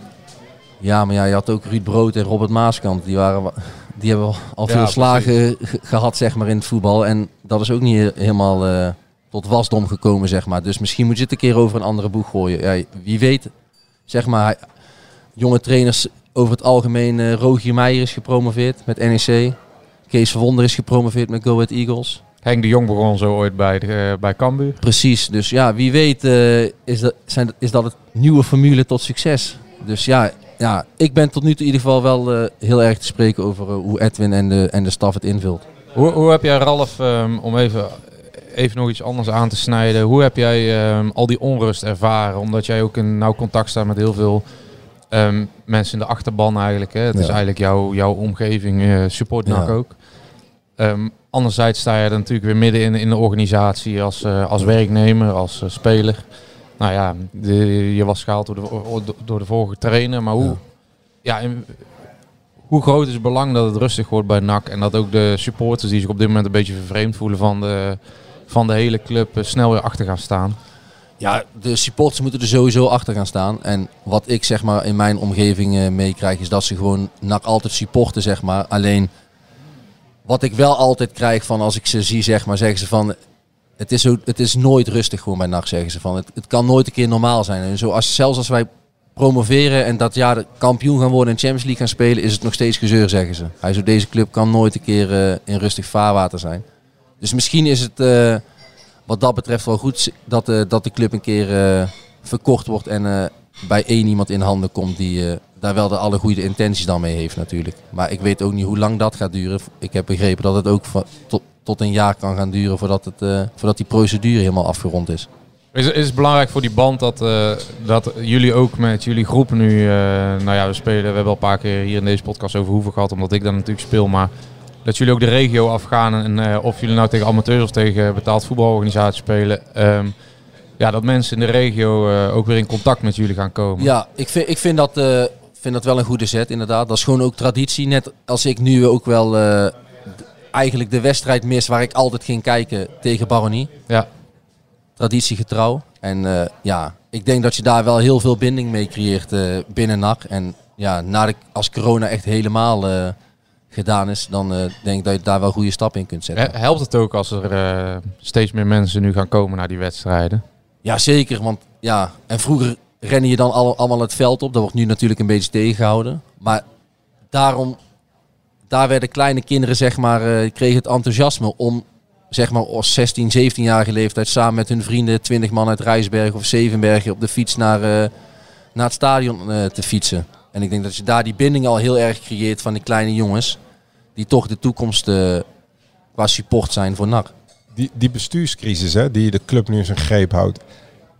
Ja, maar ja, je had ook Ruud Brood en Robert Maaskant. Die, waren, wa- die hebben al Ja, veel slagen ge- gehad zeg maar, in het voetbal. En dat is ook niet he- helemaal eh, tot wasdom gekomen. Zeg maar. Dus misschien moet je het een keer over een andere boeg gooien. Ja, wie weet, zeg maar, jonge trainers over het algemeen. eh Rogier Meijer is gepromoveerd met NEC. Kees Verwonder is gepromoveerd met Go Ahead Eagles. Henk de Jong begon zo ooit bij, de, eh, bij Cambuur. Precies, dus ja, wie weet eh, is, dat, zijn, is dat het nieuwe formule tot succes. Dus ja, ja, ik ben tot nu toe in ieder geval wel eh, heel erg te spreken over hoe Edwin en de, en de staf het invult. Hoe, hoe heb jij, Ralf, ehm, om even, even nog iets anders aan te snijden, hoe heb jij ehm, al die onrust ervaren? Omdat jij ook in nauw contact staat met heel veel ehm, mensen in de achterban eigenlijk. Hè? Het is eigenlijk jouw, jouw omgeving, eh support NAC Ja. ook. Anderzijds sta je er natuurlijk weer midden in, in de organisatie als, eh, als werknemer, als eh, speler. Nou ja, je was gehaald door de, door de vorige trainer, maar hoe, ja. hoe groot is het belang dat het rustig wordt bij NAC en dat ook de supporters die zich op dit moment een beetje vervreemd voelen van de, van de hele club eh, snel weer achter gaan staan? Ja, de supporters moeten er sowieso achter gaan staan. En wat ik zeg maar in mijn omgeving eh, meekrijg is dat ze gewoon NAC altijd supporten zeg maar. Alleen wat ik wel altijd krijg van als ik ze zie zeg maar, zeggen ze van het is, zo, het is nooit rustig gewoon bij NAC zeggen ze van. Het, het kan nooit een keer normaal zijn. En zo als, zelfs als wij promoveren en dat jaar kampioen gaan worden en Champions League gaan spelen, is het nog steeds gezeur zeggen ze. Hij zo deze club kan nooit een keer eh, in rustig vaarwater zijn. Dus misschien is het eh, wat dat betreft wel goed dat, eh, dat de club een keer verkocht wordt en bij één iemand in handen komt die daar wel de alle goede intenties dan mee heeft natuurlijk. Maar ik weet ook niet hoe lang dat gaat duren. Ik heb begrepen dat het ook van, tot, tot een jaar kan gaan duren voordat, het, eh, voordat die procedure helemaal afgerond is. Is, is het belangrijk voor die band dat, eh, dat jullie ook met jullie groep nu... eh, nou ja, we spelen, we hebben wel een paar keer hier in deze podcast over hoeveel gehad, omdat ik dan natuurlijk speel. Maar dat jullie ook de regio afgaan en of jullie nou tegen amateurs of tegen betaald voetbalorganisaties spelen. ehm, ja, dat mensen in de regio ook weer in contact met jullie gaan komen. Ja, ik vind, ik vind, dat, vind dat wel een goede zet, inderdaad. Dat is gewoon ook traditie. Net als ik nu ook wel eh, eigenlijk de wedstrijd mis waar ik altijd ging kijken tegen Baronie. Ja. Traditiegetrouw. En eh, ja, ik denk dat je daar wel heel veel binding mee creëert eh, binnen NAC. En ja, na de, als corona echt helemaal gedaan is, dan denk ik dat je daar wel goede stappen in kunt zetten. He- Helpt het ook als er steeds meer mensen nu gaan komen naar die wedstrijden? Ja, zeker. Want ja, en vroeger rennen je dan al, allemaal het veld op. Dat wordt nu natuurlijk een beetje tegengehouden. Maar daarom, daar werden kleine kinderen, zeg maar, eh, kregen het enthousiasme om, zeg maar, als 16, 17-jarige leeftijd samen met hun vrienden, 20 man uit Rijsberg of Zevenbergen op de fiets naar, eh, naar het stadion eh, te fietsen. En ik denk dat je daar die binding al heel erg creëert van die kleine jongens, die toch de toekomst qua support zijn voor NAC. Die, die bestuurscrisis hè, die de club nu in zijn greep houdt.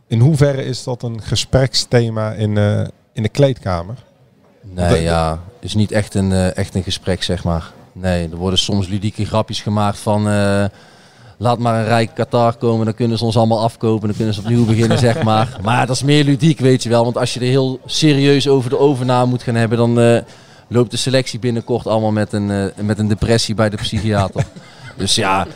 In hoeverre is dat een gespreksthema in, eh, in de kleedkamer? Nee, Dat- ja, het is niet echt een, eh, echt een gesprek, zeg maar. Nee, er worden soms ludieke grapjes gemaakt van... eh, laat maar een rijk Qatar komen, dan kunnen ze ons allemaal afkopen. Dan kunnen ze opnieuw beginnen, zeg maar. Maar dat is meer ludiek, weet je wel. Want als je er heel serieus over de overname moet gaan hebben... dan loopt de selectie binnenkort allemaal met een, met een depressie bij de psychiater. dus ja,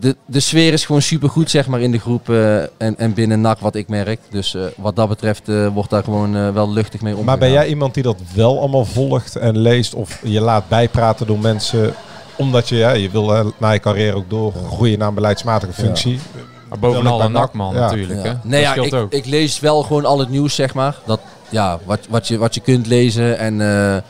de, de sfeer is gewoon supergoed, zeg maar, in de groep eh, en, en binnen NAC, wat ik merk. Dus eh, wat dat betreft eh, wordt daar gewoon wel luchtig mee omgegaan. Maar ben jij iemand die dat wel allemaal volgt en leest of je laat bijpraten door mensen omdat je, ja, je wil na je carrière ook doorgroeien naar een beleidsmatige functie? Maar bovenal een bij nakman Ja. natuurlijk. Hè? Nee, dat ja, ik, ook. ik lees wel gewoon al het nieuws, zeg maar. Dat, ja, wat, wat, je, wat je kunt lezen. En eh,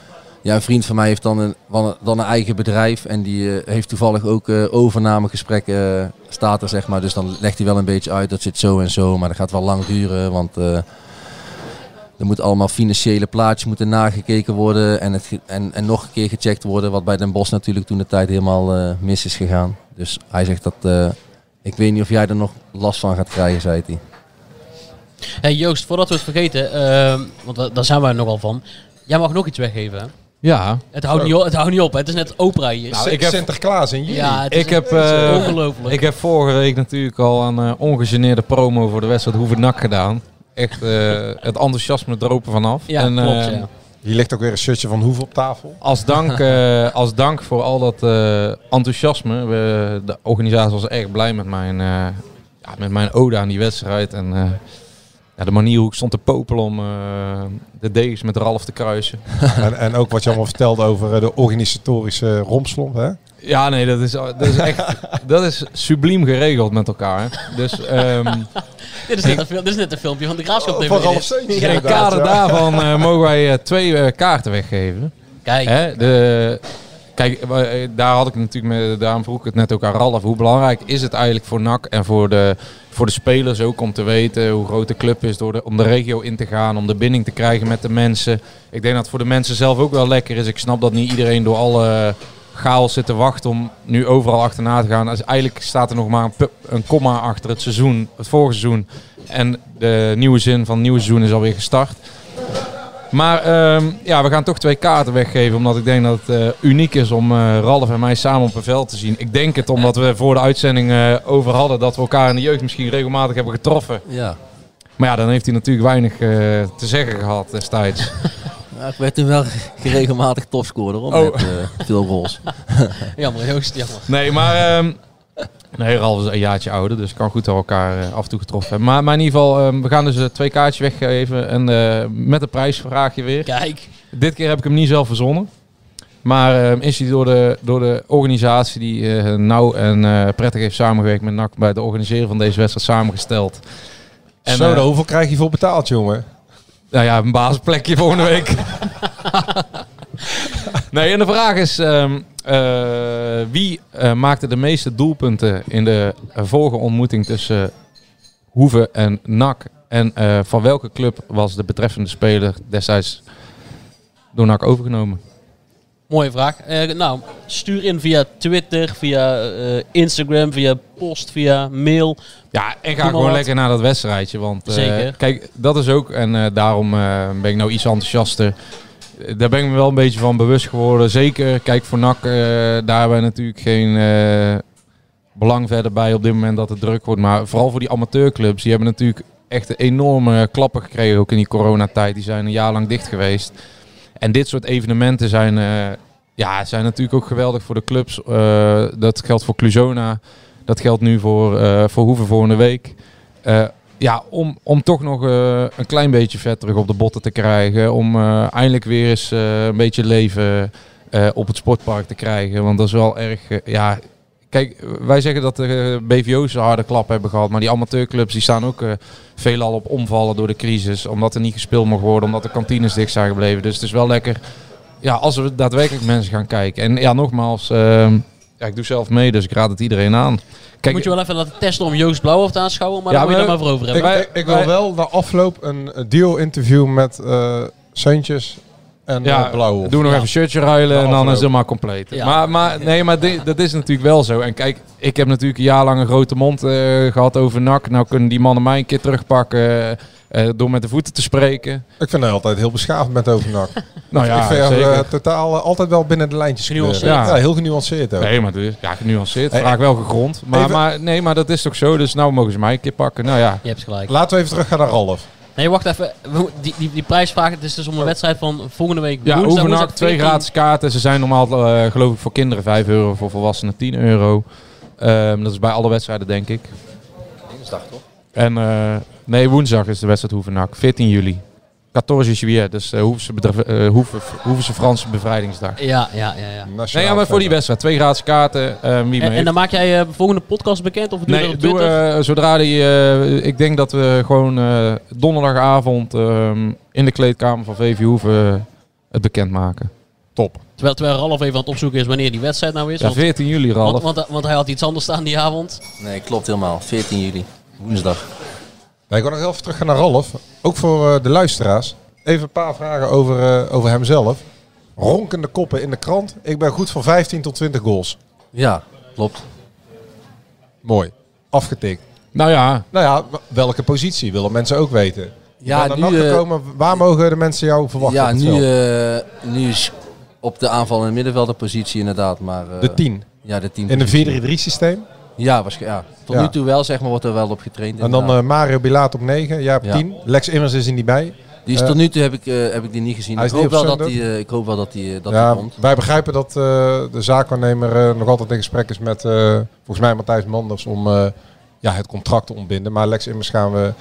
ja, een vriend van mij heeft dan een, dan een eigen bedrijf. En die eh, heeft toevallig ook eh, overnamegesprekken, eh, staat er, zeg maar. Dus dan legt hij wel een beetje uit, dat zit zo en zo. Maar dat gaat wel lang duren, want... er moeten allemaal financiële plaatjes moeten nagekeken worden en, het, en, en nog een keer gecheckt worden. Wat bij Den Bosch natuurlijk toen de tijd helemaal mis is gegaan. Dus hij zegt dat, ik weet niet of jij er nog last van gaat krijgen, zei hij. Hey Joost, voordat we het vergeten, ehm, want da- daar zijn wij nogal van. Jij mag nog iets weggeven. Ja. Het houdt, niet op, het houdt niet op. hè. Het is net Oprah hier. Nou, ik heb- Sinterklaas in juli. Ja, het is Ik heb, het is eh, ongelooflijk. ik heb vorige week natuurlijk al een eh, ongegeneerde promo voor de wedstrijd Hoeven Nak gedaan. Echt eh, het enthousiasme dropen vanaf. Ja, En, klopt, eh, ja. Hier ligt ook weer een shirtje van Hoef op tafel. Als dank, eh, als dank voor al dat eh, enthousiasme. We, de organisatie was erg blij met mijn, eh, ja, met mijn ode aan die wedstrijd. En eh, ja, de manier hoe ik stond te popelen om eh, de degens met Ralf te kruisen. en, en ook wat je allemaal vertelde over eh, de organisatorische rompslomp. Hè? Ja, nee, dat is, dat is echt dat is subliem geregeld met elkaar. Dus ehm, dit, is net een, dit is net een filmpje van de Graafschap. Van TV. In inderdaad, kader ja. daarvan eh, mogen wij eh, twee eh, kaarten weggeven. Kijk, Hè, de, kijk, eh, daar had ik natuurlijk met, daarom vroeg ik het net ook aan Ralf. Hoe belangrijk is het eigenlijk voor NAC en voor de, voor de spelers ook om te weten hoe groot de club is, door de, om de regio in te gaan, om de binding te krijgen met de mensen. Ik denk dat het voor de mensen zelf ook wel lekker is. Ik snap dat niet iedereen door alle chaos zit te wachten om nu overal achterna te gaan. Dus eigenlijk staat er nog maar een, een komma achter het seizoen, het vorige seizoen. En de nieuwe zin van het nieuwe seizoen is alweer gestart. Maar ehm, ja, we gaan toch twee kaarten weggeven. Omdat ik denk dat het eh, uniek is om eh, Ralf en mij samen op een veld te zien. Ik denk het omdat we voor de uitzending eh, over hadden dat we elkaar in de jeugd misschien regelmatig hebben getroffen. Ja. Maar ja, dan heeft hij natuurlijk weinig eh, te zeggen gehad destijds. Ja, ik werd toen wel regelmatig topscorer hoor, Oh. met eh, veel goals. jammer Joost, jammer. Nee, maar... ehm, nee, Ralf is een jaartje ouder, dus kan goed dat we elkaar eh, af en toe getroffen hebben. Maar, maar in ieder geval, ehm, we gaan dus eh, twee kaartjes weggeven. En eh, met een prijsvraagje weer. Kijk. Dit keer heb ik hem niet zelf verzonnen. Maar ehm, is hij door de, door de organisatie die eh, nauw en eh, prettig heeft samengewerkt met NAC bij het organiseren van deze wedstrijd samengesteld. En, Zo, daar hoeveel krijg je voor betaald, jongen? nou ja, een basisplekje volgende week. nee, en de vraag is: ehm, eh, wie eh, maakte de meeste doelpunten in de eh, vorige ontmoeting tussen Hoeve en NAC? En eh, van welke club was de betreffende speler destijds door NAC overgenomen? Mooie vraag. Eh, nou, stuur in via Twitter, via eh, Instagram, via post, via mail. Ja, en ga gewoon wat. lekker naar dat wedstrijdje. Want eh, Zeker. kijk, dat is ook, en eh, daarom eh, ben ik nou iets enthousiaster. Daar ben ik me wel een beetje van bewust geworden. Zeker, kijk, voor NAC, eh, daar hebben we natuurlijk geen eh, belang verder bij op dit moment dat het druk wordt. Maar vooral voor die amateurclubs, die hebben natuurlijk echt enorme klappen gekregen, ook in die coronatijd. Die zijn een jaar lang dicht geweest. En dit soort evenementen zijn, eh, ja, zijn natuurlijk ook geweldig voor de clubs. Dat geldt voor Cluzona. Dat geldt nu voor, voor Hoeven volgende week. Ja, om, om toch nog eh, een klein beetje vet terug op de botten te krijgen. Om eh, eindelijk weer eens eh, een beetje leven op het sportpark te krijgen. Want dat is wel erg... ja, kijk, wij zeggen dat de BVO's een harde klap hebben gehad. Maar die amateurclubs die staan ook veelal op omvallen door de crisis. Omdat er niet gespeeld mocht worden. Omdat de kantines dicht zijn gebleven. Dus het is wel lekker ja, als er daadwerkelijk mensen gaan kijken. En ja, nogmaals, ehm, ja, ik doe zelf mee, dus ik raad het iedereen aan. Kijk, Moet je wel even laten testen om Joost Blauwhof te aanschouwen, maar Ja, daar moet je maar- er maar voor over hebben. ik, ik wil wel na afloop een deal-interview met eh Seuntjes en ja, eh, Blauwhof. doe nog even shirtje ruilen Na en dan is het helemaal compleet. Ja. Maar, maar, nee, maar di- dat is natuurlijk wel zo. En kijk, ik heb natuurlijk een jaar lang een grote mond eh, gehad over NAC. Nou kunnen die mannen mij een keer terugpakken eh, door met de voeten te spreken. Ik vind hij altijd heel beschaafd met overnak. Nou ja, ik vind eh, totaal eh, altijd wel binnen de lijntjes Genuanceerd. Ja. Ja, heel genuanceerd ook. Nee, maar dus, ja, genuanceerd. Hey, Vraag wel gegrond. Maar, even- maar, nee, maar dat is toch zo. Dus nou mogen ze mij een keer pakken. Nou ja, Je hebt gelijk. Laten we even terug gaan naar Ralf. Nee, wacht even. Die, die, die prijsvraag, het is dus om een wedstrijd van volgende week. Ja, woensdag twee 14. gratis kaarten. Ze zijn normaal eh, geloof ik voor kinderen 5 euro, voor volwassenen 10 euro. Ehm, dat is bij alle wedstrijden denk ik. Dinsdag toch? En eh, nee, woensdag is de wedstrijd Hoevenak, 14 juli. 14 juillet, dus uh, eh, Hoeve- Hoevense Franse bevrijdingsdag. Ja, ja, ja. ja. Nee, ja, maar voor die wedstrijd. Twee gratis kaarten. eh, wie En, mee en dan maak jij eh volgende podcast bekend? Of doe je Nee, dat op doe, eh, zodra die. eh, ik denk dat we gewoon eh, donderdagavond ehm, in de kleedkamer van VV Hoeven het bekendmaken. Top. terwijl, terwijl Ralf even aan het opzoeken is wanneer die wedstrijd nou is. Ja, want, 14 juli, Ralf. want, want, want hij had iets anders staan die avond. Nee, klopt helemaal. 14 juli. Woensdag. Nee, ik wil nog heel even terug gaan naar Ralf. Ook voor eh, de luisteraars. Even een paar vragen over, eh, over hemzelf. Ronkende koppen in de krant. Ik ben goed voor 15 tot 20 goals. Ja, klopt. Mooi. Afgetikt. Nou ja, Nou ja, welke positie willen mensen ook weten? Ja, nu, eh, gekomen. Waar mogen de mensen jou verwachten? Ja, nu, eh, nu is op de aanval in het middenveld de positie inderdaad. Maar, eh, de 10. Ja, de 10. In een 4-3-3 systeem. Ja, waarschijnlijk. Ja. Tot Ja. nu toe wel, zeg maar, wordt er wel op getraind. En dan eh, Mario Bilaat op 9. Jij op Ja. 10. Lex Immers is er niet bij. die is eh, tot nu toe heb ik, eh, heb ik die niet gezien. Ik hoop, wel dat die, ik hoop wel dat die, dat ja, die komt. wij begrijpen dat de zaakwaarnemer nog altijd in gesprek is met, volgens mij, Matthijs Manders om ja, het contract te ontbinden. Maar Lex Immers gaan we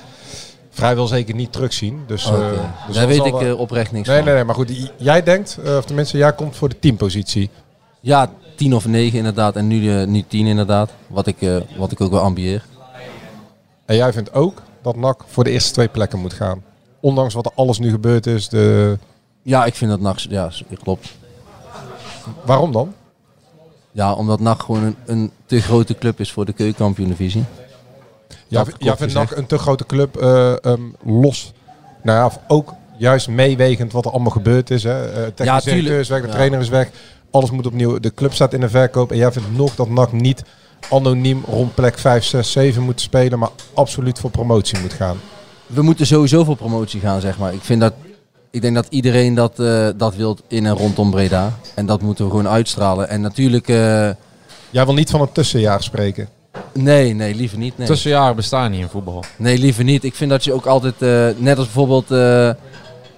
vrijwel zeker niet terugzien. Dus, dus Daar weet ik wel- oprecht niks Nee, van. nee, nee, maar goed. Jij denkt, eh, of tenminste, jij komt voor de teampositie. Ja, 10 of 9 inderdaad. En nu, eh, nu 10 inderdaad. Wat ik, eh, wat ik ook wel ambieer. En jij vindt ook dat NAC voor de eerste twee plekken moet gaan. Ondanks wat er alles nu gebeurd is. De... Ja, ik vind dat NAC, ja, klopt. Waarom dan? Ja, omdat NAC gewoon een, een te grote club is voor de keukenkampioen-divisie. Ja, jij vindt. NAC een te grote club eh, ehm, los. Nou ja, ook juist meewegend wat er allemaal gebeurd is. Hè. Ja, technisch tuurlijk. directeur is weg, de Ja. trainer is weg. Alles moet opnieuw. De club staat in de verkoop. En jij vindt nog dat NAC niet anoniem rond plek 5, 6, 7 moet spelen. Maar absoluut voor promotie moet gaan. We moeten sowieso voor promotie gaan, zeg maar. Ik, vind dat, ik denk dat iedereen dat, eh, dat wil in en rondom Breda. En dat moeten we gewoon uitstralen. En natuurlijk... eh, Jij wil niet van een tussenjaar spreken. nee, nee, liever niet. Nee. tussenjaren bestaan niet in voetbal. Nee, liever niet. Ik vind dat je ook altijd, eh, net als bijvoorbeeld eh,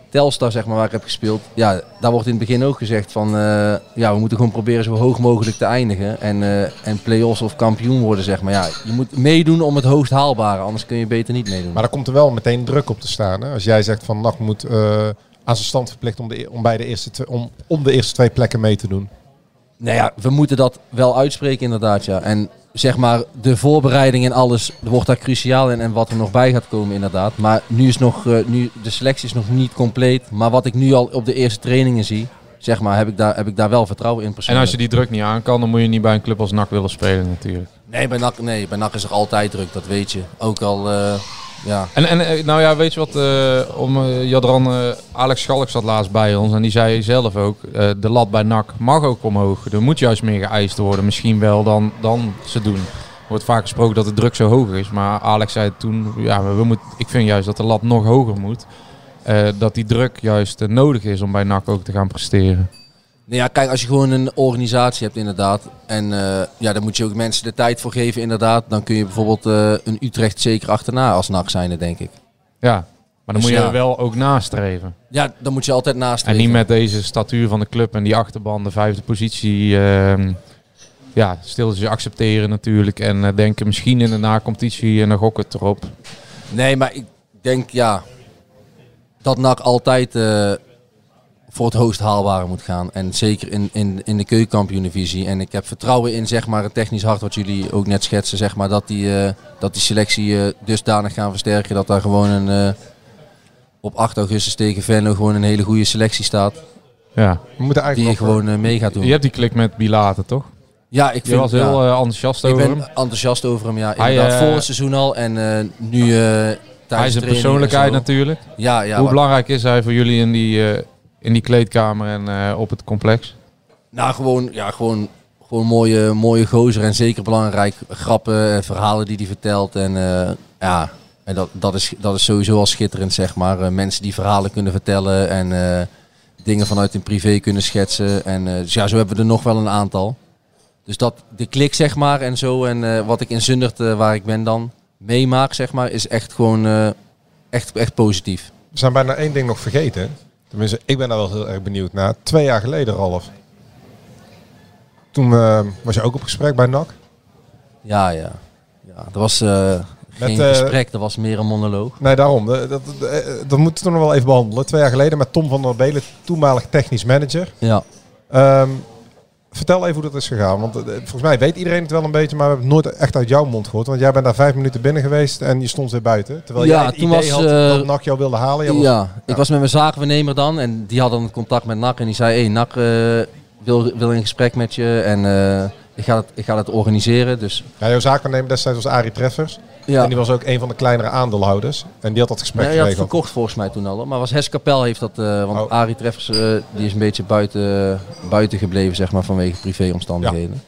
Telstar, zeg maar, waar ik heb gespeeld. Ja, daar wordt in het begin ook gezegd van, eh, ja, we moeten gewoon proberen zo hoog mogelijk te eindigen. En, eh en play-offs of kampioen worden, zeg maar. Ja, je moet meedoen om het hoogst haalbare, anders kun je beter niet meedoen. Maar daar komt er wel meteen druk op te staan. Hè? Als jij zegt van NAC moet eh, aan zijn stand verplicht om, de, e- om, bij de eerste twee, om, om de eerste twee plekken mee te doen. Nou ja, we moeten dat wel uitspreken inderdaad, ja. En zeg maar, de voorbereiding en alles wordt daar cruciaal in en wat er nog bij gaat komen inderdaad. Maar nu is nog, eh, nu, de selectie is nog niet compleet. Maar wat ik nu al op de eerste trainingen zie, zeg maar, heb ik daar, heb ik daar wel vertrouwen in En persoonlijk. als je die druk niet aan kan, dan moet je niet bij een club als NAC willen spelen natuurlijk. Nee, bij NAC, nee, bij NAC is er altijd druk, dat weet je. Ook al, eh, ja. En, en eh, nou ja, weet je wat, eh, om eh, Jadran, Alex Schalk zat laatst bij ons en die zei zelf ook, de lat bij NAC mag ook omhoog. Er moet juist meer geëist worden, misschien wel dan, dan ze doen. Er wordt vaak gesproken dat de druk zo hoog is, maar Alex zei toen, ja, we moet, ik vind juist dat de lat nog hoger moet. Dat die druk juist nodig is om bij NAC ook te gaan presteren. Nou ja, kijk, als je gewoon een organisatie hebt inderdaad. En eh, ja, daar moet je ook mensen de tijd voor geven inderdaad. Dan kun je bijvoorbeeld eh, een Utrecht zeker achterna als NAC zijnde, denk ik. Ja, maar dan Dus moet je ja. wel ook nastreven. Ja, dan moet je altijd naast. En niet met deze statuur van de club en die achterban, de vijfde positie. ehm, ja, stilletjes accepteren natuurlijk. En eh, denken misschien in de na-competitie en dan gok het erop. Nee, maar ik denk ja, dat NAC altijd voor het hoogst haalbare moet gaan. En zeker in, in, in de keukenkampioen-divisie. En ik heb vertrouwen in zeg maar, het technisch hart wat jullie ook net schetsen. Zeg maar, dat, die, eh, dat die selectie eh, dusdanig gaan versterken. Dat daar gewoon een, eh, op 8 augustus tegen Venlo gewoon een hele goede selectie staat. Ja. We moeten Die je eigenlijk nog, gewoon mee gaat doen. Je hebt die klik met Bilater, toch? Ja, ik Je vind, was heel ja. eh, enthousiast ik over ben hem. enthousiast over hem. Ja, Hij, inderdaad, voor het seizoen al. En eh, nu eh Hij is een persoonlijkheid natuurlijk. Ja, ja. Hoe belangrijk is hij voor jullie in die, eh, in die kleedkamer en eh, op het complex? Nou, gewoon, ja, gewoon, gewoon mooie, mooie gozer en zeker belangrijk. Grappen, en verhalen die hij vertelt. En eh, ja, en dat, dat, is, dat is sowieso al schitterend, zeg maar. Eh, mensen die verhalen kunnen vertellen en eh, dingen vanuit hun privé kunnen schetsen. En eh, dus ja, zo hebben we er nog wel een aantal. Dus dat, de klik, zeg maar, en zo. En eh, wat ik in Zundert, waar ik ben dan, meemaak, zeg maar, is echt gewoon eh, echt, echt positief. we zijn bijna één ding nog vergeten. Tenminste, ik ben daar wel heel erg benieuwd naar. Twee jaar geleden, Ralf. Toen eh, was je ook op gesprek bij NAC. Ja, ja. ja dat was eh, geen Met, eh, gesprek, dat was meer een monoloog. Nee, daarom. Dat, dat, dat moeten we toch nog wel even behandelen. Twee jaar geleden met Tom van der Belen, toenmalig technisch manager. Ja. Ehm, vertel even hoe dat is gegaan. Want eh, volgens mij weet iedereen het wel een beetje, maar we hebben het nooit echt uit jouw mond gehoord. Want jij bent daar vijf minuten binnen geweest en je stond weer buiten. Terwijl Ja, jij het toen idee was, had eh, dat NAC jou wilde halen. Was- ja, ik was met mijn zakenvernemer dan en die hadden een contact met NAC en die zei, hey, NAC eh, wil, wil in gesprek met je en ik, ga het, ik ga het organiseren. Dus Ja, jouw zaakwaarnemer destijds was Arie Treffers. Ja. En die was ook een van de kleinere aandeelhouders. En die had dat gesprek nee, hij had geregeld. verkocht volgens mij toen al, maar was Hes Kapel heeft dat, eh, want Oh. Arie Treffers eh, die is een beetje buiten, buiten gebleven zeg maar vanwege privéomstandigheden.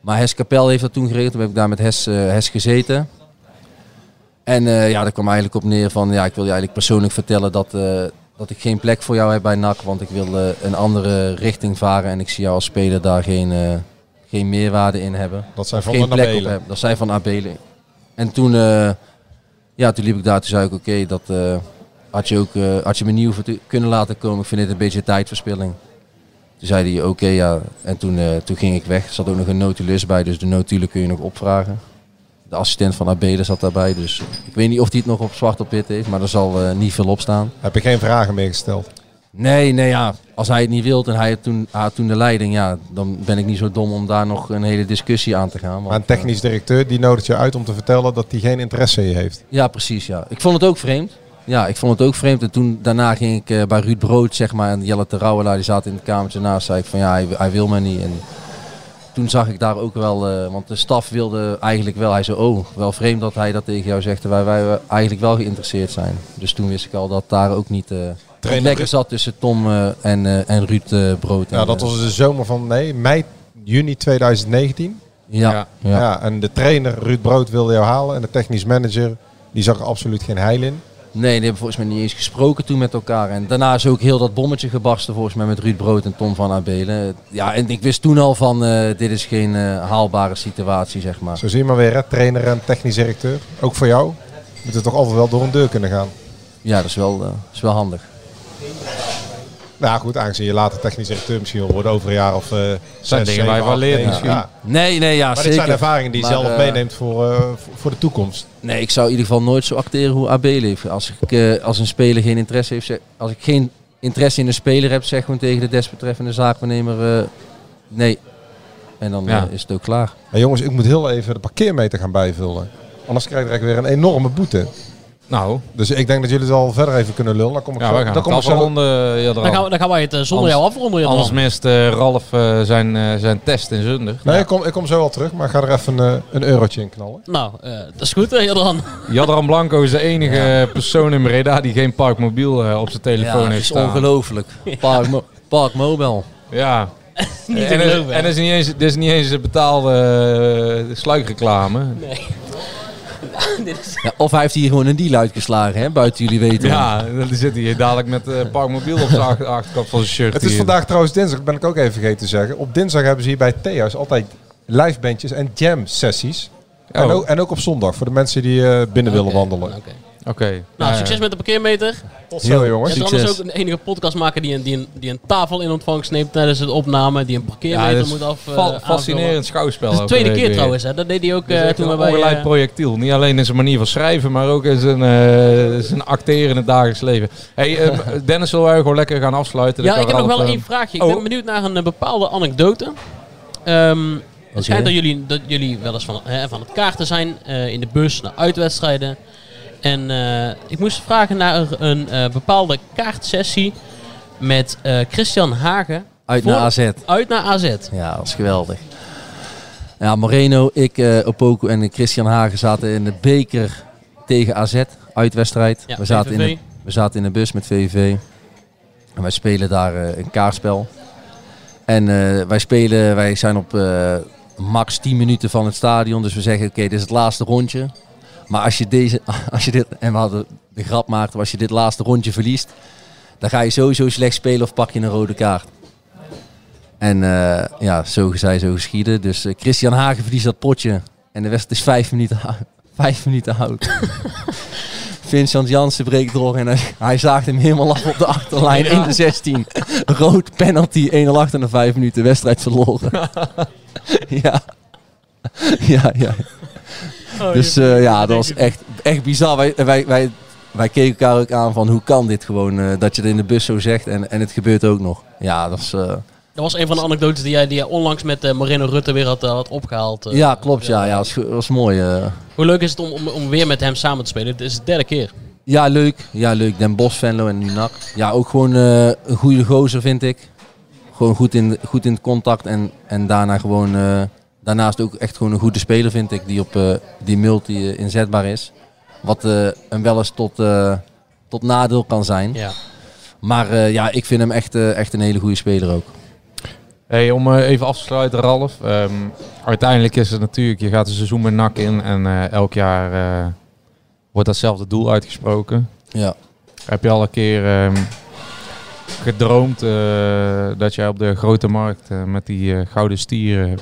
Maar Hes Kapel heeft dat toen geregeld, toen heb ik daar met Hes, eh, Hes gezeten. En ja, dat kwam eigenlijk op neer van, ja, ik wil je eigenlijk persoonlijk vertellen dat, dat ik geen plek voor jou heb bij NAC, want ik wil een andere richting varen en ik zie jou als speler daar geen, geen meerwaarde in hebben. Dat zijn van geen de plek op hebben. Dat zijn van Abelen. En toen, eh, ja, toen liep ik daar, toen zei ik, oké, dat eh, had je ook, eh, had je me nieuw kunnen laten komen. Ik vind dit een beetje tijdverspilling. Toen zei hij, oké, ja. En toen, toen ging ik weg. Er zat ook nog een notulus bij, dus de notulen kun je nog opvragen. De assistent van Abelen zat daarbij, dus ik weet niet of hij het nog op zwart op wit heeft, maar er zal niet veel op staan. Heb je geen vragen meer gesteld? Nee, nee, ja. Als hij het niet wilt en hij had toen, had toen de leiding, ja, dan ben ik niet zo dom om daar nog een hele discussie aan te gaan. want, Maar een technisch directeur die nodigt je uit om te vertellen dat hij geen interesse in je heeft. Ja, precies. Ja. Ik vond het ook vreemd. Ja, ik vond het ook vreemd. En toen daarna ging ik eh, bij Ruud Brood, zeg maar, en Jelle Terouwelaar, die zaten in het kamertje naast, zei ik van ja, hij, hij wil me niet. En toen zag ik daar ook wel, eh, want de staf wilde eigenlijk wel, hij zei oh, wel vreemd dat hij dat tegen jou zegt, terwijl wij eigenlijk wel geïnteresseerd zijn. Dus toen wist ik al dat daar ook niet eh Trainer lekker Ruud- zat tussen Tom eh, en, eh, en Ruud eh, Brood. Ja, En, dat was de zomer van nee, mei, juni 2019. Ja, Ja. ja. Ja. en de trainer Ruud Brood wilde jou halen en de technisch manager die zag er absoluut geen heil in. Nee, die hebben volgens mij niet eens gesproken toen met elkaar. En daarna is ook heel dat bommetje gebarsten volgens mij met Ruud Brood en Tom van Abelen. Ja, en ik wist toen al van eh, dit is geen haalbare situatie, zeg maar. Zo zie je maar weer, hè? trainer en technisch directeur. Ook voor jou. Moet het toch altijd wel door een deur kunnen gaan. Ja, dat is wel, eh, is wel handig. Nou goed, aangezien je later technisch directeur misschien worden over een jaar of eh zes, dingen waar je misschien. Ja. Nee, nee, ja, Maar zeker. dit zijn ervaringen die je Maar, zelf eh, meeneemt voor, eh, voor- voor de toekomst. Nee, ik zou in ieder geval nooit zo acteren hoe Abelen heeft. Als, ik, eh, als een speler geen interesse heeft, zeg, als ik geen interesse in een speler heb, zeg gewoon tegen de desbetreffende zaakwaarnemer eh, nee. En dan Ja. is het ook klaar. Maar jongens, ik moet heel even de parkeermeter gaan bijvullen. Anders krijg ik weer een enorme boete. Nou, Dus ik denk dat jullie het al verder even kunnen lullen. Dan kom ik ja, zo, dan kom ik zo, afronden. ja, Dan gaan, we, dan gaan wij het eh, zonder Anders- jou afronden. Jadran. Anders mist eh, Ralf eh, zijn, eh, zijn test in Zunder. Nee, ik kom, ik kom zo wel terug, maar ik ga er even een, eh, een eurotje in knallen. Nou, eh, dat is goed, hè, Jadran. Jadran Blanco is de enige persoon in Breda die geen Parkmobiel eh, op zijn telefoon heeft is staan. ongelooflijk. Park, Mo- Park Mobile. Ja. Niet te en, er, en er is niet eens, er is niet eens een betaalde eh, sluikreclame. Nee. Dit is- Ja, of hij heeft hier gewoon een deal uitgeslagen, hè, buiten jullie weten. Ja, dan zit hij dadelijk met eh Parkmobiel op zijn achter- achterkant van zijn shirt. Het is hier. vandaag trouwens dinsdag, dat ben ik ook even vergeten te zeggen. Op dinsdag hebben ze hier bij het Theehuis altijd live bandjes en jam sessies. En, Oh. ook, en ook op zondag voor de mensen die eh, binnen willen wandelen. Oké. Oké. Nou, succes met de parkeermeter. Tot zo jongens. Jadran is ook een enige podcastmaker die een, die, een, die een tafel in ontvangst neemt tijdens het opname. Die een parkeermeter moet af. eh, fascinerend schouwspel. Dat is de tweede week keer weer. trouwens, hè. Dat deed hij ook is eh, toen we een bij... eh, projectiel. Niet alleen in zijn manier van schrijven, maar ook in zijn, eh, zijn acteren in het dagelijks leven. Hey, eh, Dennis, zullen wij gewoon lekker gaan afsluiten? Ja, ik heb nog wel eh, één vraagje. Ik oh. ben benieuwd naar een eh, bepaalde anekdote. Ehm, het schijnt dat jullie, dat jullie wel eens van, hè, van het kaarten zijn eh, in de bus naar uitwedstrijden. En eh, ik moest vragen naar een, een eh, bepaalde kaartsessie met eh, Christian Hagen. Uit naar AZ. Uit naar AZ. Ja, dat is geweldig. Ja, Moreno, ik, eh Opoku en Christian Hagen zaten in de beker tegen AZ, uitwedstrijd. Ja, we, zaten in de, we zaten in de bus met VVV. En wij spelen daar een kaartspel. En wij spelen, wij zijn op max 10 minuten van het stadion. Dus we zeggen, oké, dit is het laatste rondje. Maar als je, deze, als je dit, en we hadden de grap maakten, als je dit laatste rondje verliest, dan ga je sowieso slecht spelen of pak je een rode kaart. En eh, ja, zo zij zo geschieden. Dus eh, Christian Hagen verliest dat potje. En de wedstrijd is vijf minuten, vijf minuten oud. Vincent Jansen breekt door en hij, hij zaagt hem helemaal af op de achterlijn in de 16. Rood penalty, 1-0 achter na vijf minuten, wedstrijd verloren. ja. ja, ja. Dus eh, ja, dat was echt, echt bizar. Wij, wij, wij, wij keken elkaar ook aan van hoe kan dit gewoon, eh, dat je het in de bus zo zegt en, en het gebeurt ook nog. Ja, dat is... eh, Dat was een van de anekdotes die jij, die jij onlangs met eh, Moreno Rutte weer had, had opgehaald. eh. ja, klopt. Ja, ja, dat was, was mooi. eh. Hoe leuk is het om, om, om weer met hem samen te spelen? Het is de derde keer. Ja, leuk. Ja, leuk. Den Bosch, Venlo en nu NAC. Ja, ook gewoon eh, een goede gozer vind ik. Gewoon goed in, goed in het contact en, en daarna gewoon... daarnaast ook echt gewoon een goede speler vind ik. Die op eh, die multi eh, inzetbaar is. Wat eh hem wel eens tot, eh, tot nadeel kan zijn. Ja. Maar eh, ja, ik vind hem echt, echt een hele goede speler ook. Hey, om eh, even af te sluiten, Ralf. Ehm, uiteindelijk is het natuurlijk, je gaat een seizoen met NAC in en eh, elk jaar eh, wordt datzelfde doel uitgesproken. Ja. Heb je al een keer ehm, gedroomd eh, dat jij op de grote markt eh, met die eh, gouden stieren,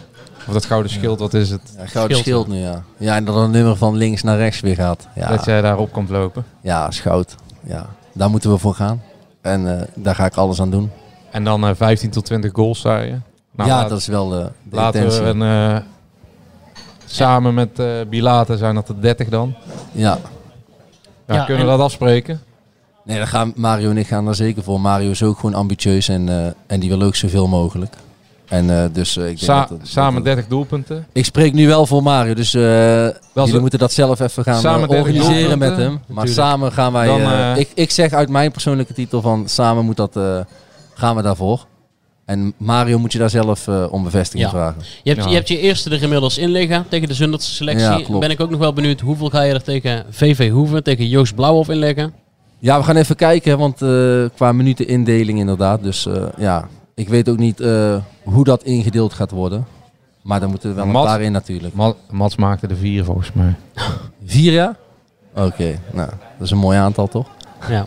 of dat gouden schild, wat is het? Ja, gouden schild nu, ja. Ja, en dat een nummer van links naar rechts weer gaat. Ja, Dat jij daarop komt lopen. ja goud. Ja, daar moeten we voor gaan. En eh, daar ga ik alles aan doen. En dan eh 15 tot 20 goals, zei je. Nou, ja, laat- dat is wel de, de Laten intentie. we een, eh, samen met eh Bilate zijn dat er 30 dan. Ja. Ja, Ja, kunnen we dat afspreken? Nee, dan gaan Mario en ik gaan daar zeker voor. Mario is ook gewoon ambitieus en, eh, en die wil ook zoveel mogelijk. En eh, dus eh, ik denk Sa- dat, samen dat- 30 doelpunten. Ik spreek nu wel voor Mario, dus eh jullie zo- moeten dat zelf even gaan Samen 30 organiseren met hem. Maar natuurlijk. samen gaan wij... Dan, ik, ik zeg uit mijn persoonlijke titel van samen moet dat, eh, gaan we daarvoor. En Mario moet je daar zelf eh, om bevestiging Ja. vragen. Je hebt, Ja. je hebt je eerste er inmiddels in liggen tegen de Zundertse selectie. Ja, ben ik ook nog wel benieuwd hoeveel ga je er tegen VV Hoeven, tegen Joost Blauwhof inleggen? Ja, we gaan even kijken, want eh, qua minuten indeling inderdaad. Dus eh, ja, ik weet ook niet eh, hoe dat ingedeeld gaat worden. Maar daar moeten er wel een Mats- paar in natuurlijk. Ma- Mats maakte er vier volgens mij. Vier jaar? Oké, nou, dat is een mooi aantal toch? Ja.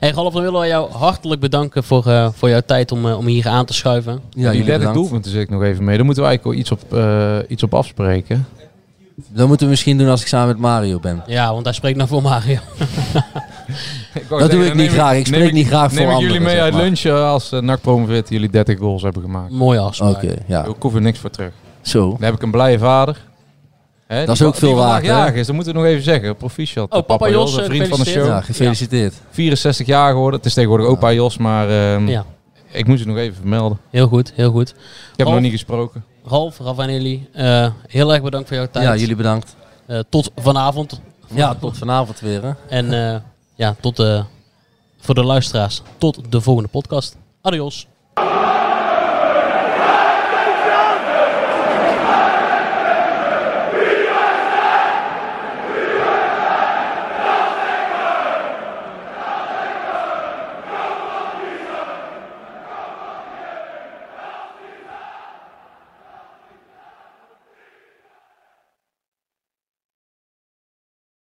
Hey Ralf, dan willen we jou hartelijk bedanken voor, eh, voor jouw tijd om, om hier aan te schuiven. Ja, die jullie 30 bedankt. doelpunten zit ik nog even mee. Daar moeten we eigenlijk wel iets op, eh, iets op afspreken. Dat moeten we misschien doen als ik samen met Mario ben. Ja, want hij spreekt nou voor Mario. Dat doe ik niet graag. Ik spreek niet graag voor Neem ik anderen, jullie mee zeg uit lunchen als uh, NAC promoveert jullie 30 goals hebben gemaakt. Mooie afspraak. Oké, ja. Ik hoef er niks voor terug. Zo. Dan heb ik een blije vader. Hè, Dat is ook veel die vandaag waard, is, dat moeten we nog even zeggen. Proficiat. Oh, papa Jos, een eh, vriend van de show. Ja, gefeliciteerd. 64 jaar geworden. Het is tegenwoordig opa Jos, maar ehm, Ja, ik moet je nog even vermelden. heel goed, heel goed. Ik heb Ralf? nog niet gesproken. Ralf, Raf en Eli, eh, heel erg bedankt voor jouw tijd. Ja, jullie bedankt. Eh, tot vanavond. Ja, tot vanavond weer. Hè? En eh, ja, tot, eh, voor de luisteraars, tot de volgende podcast. Adios.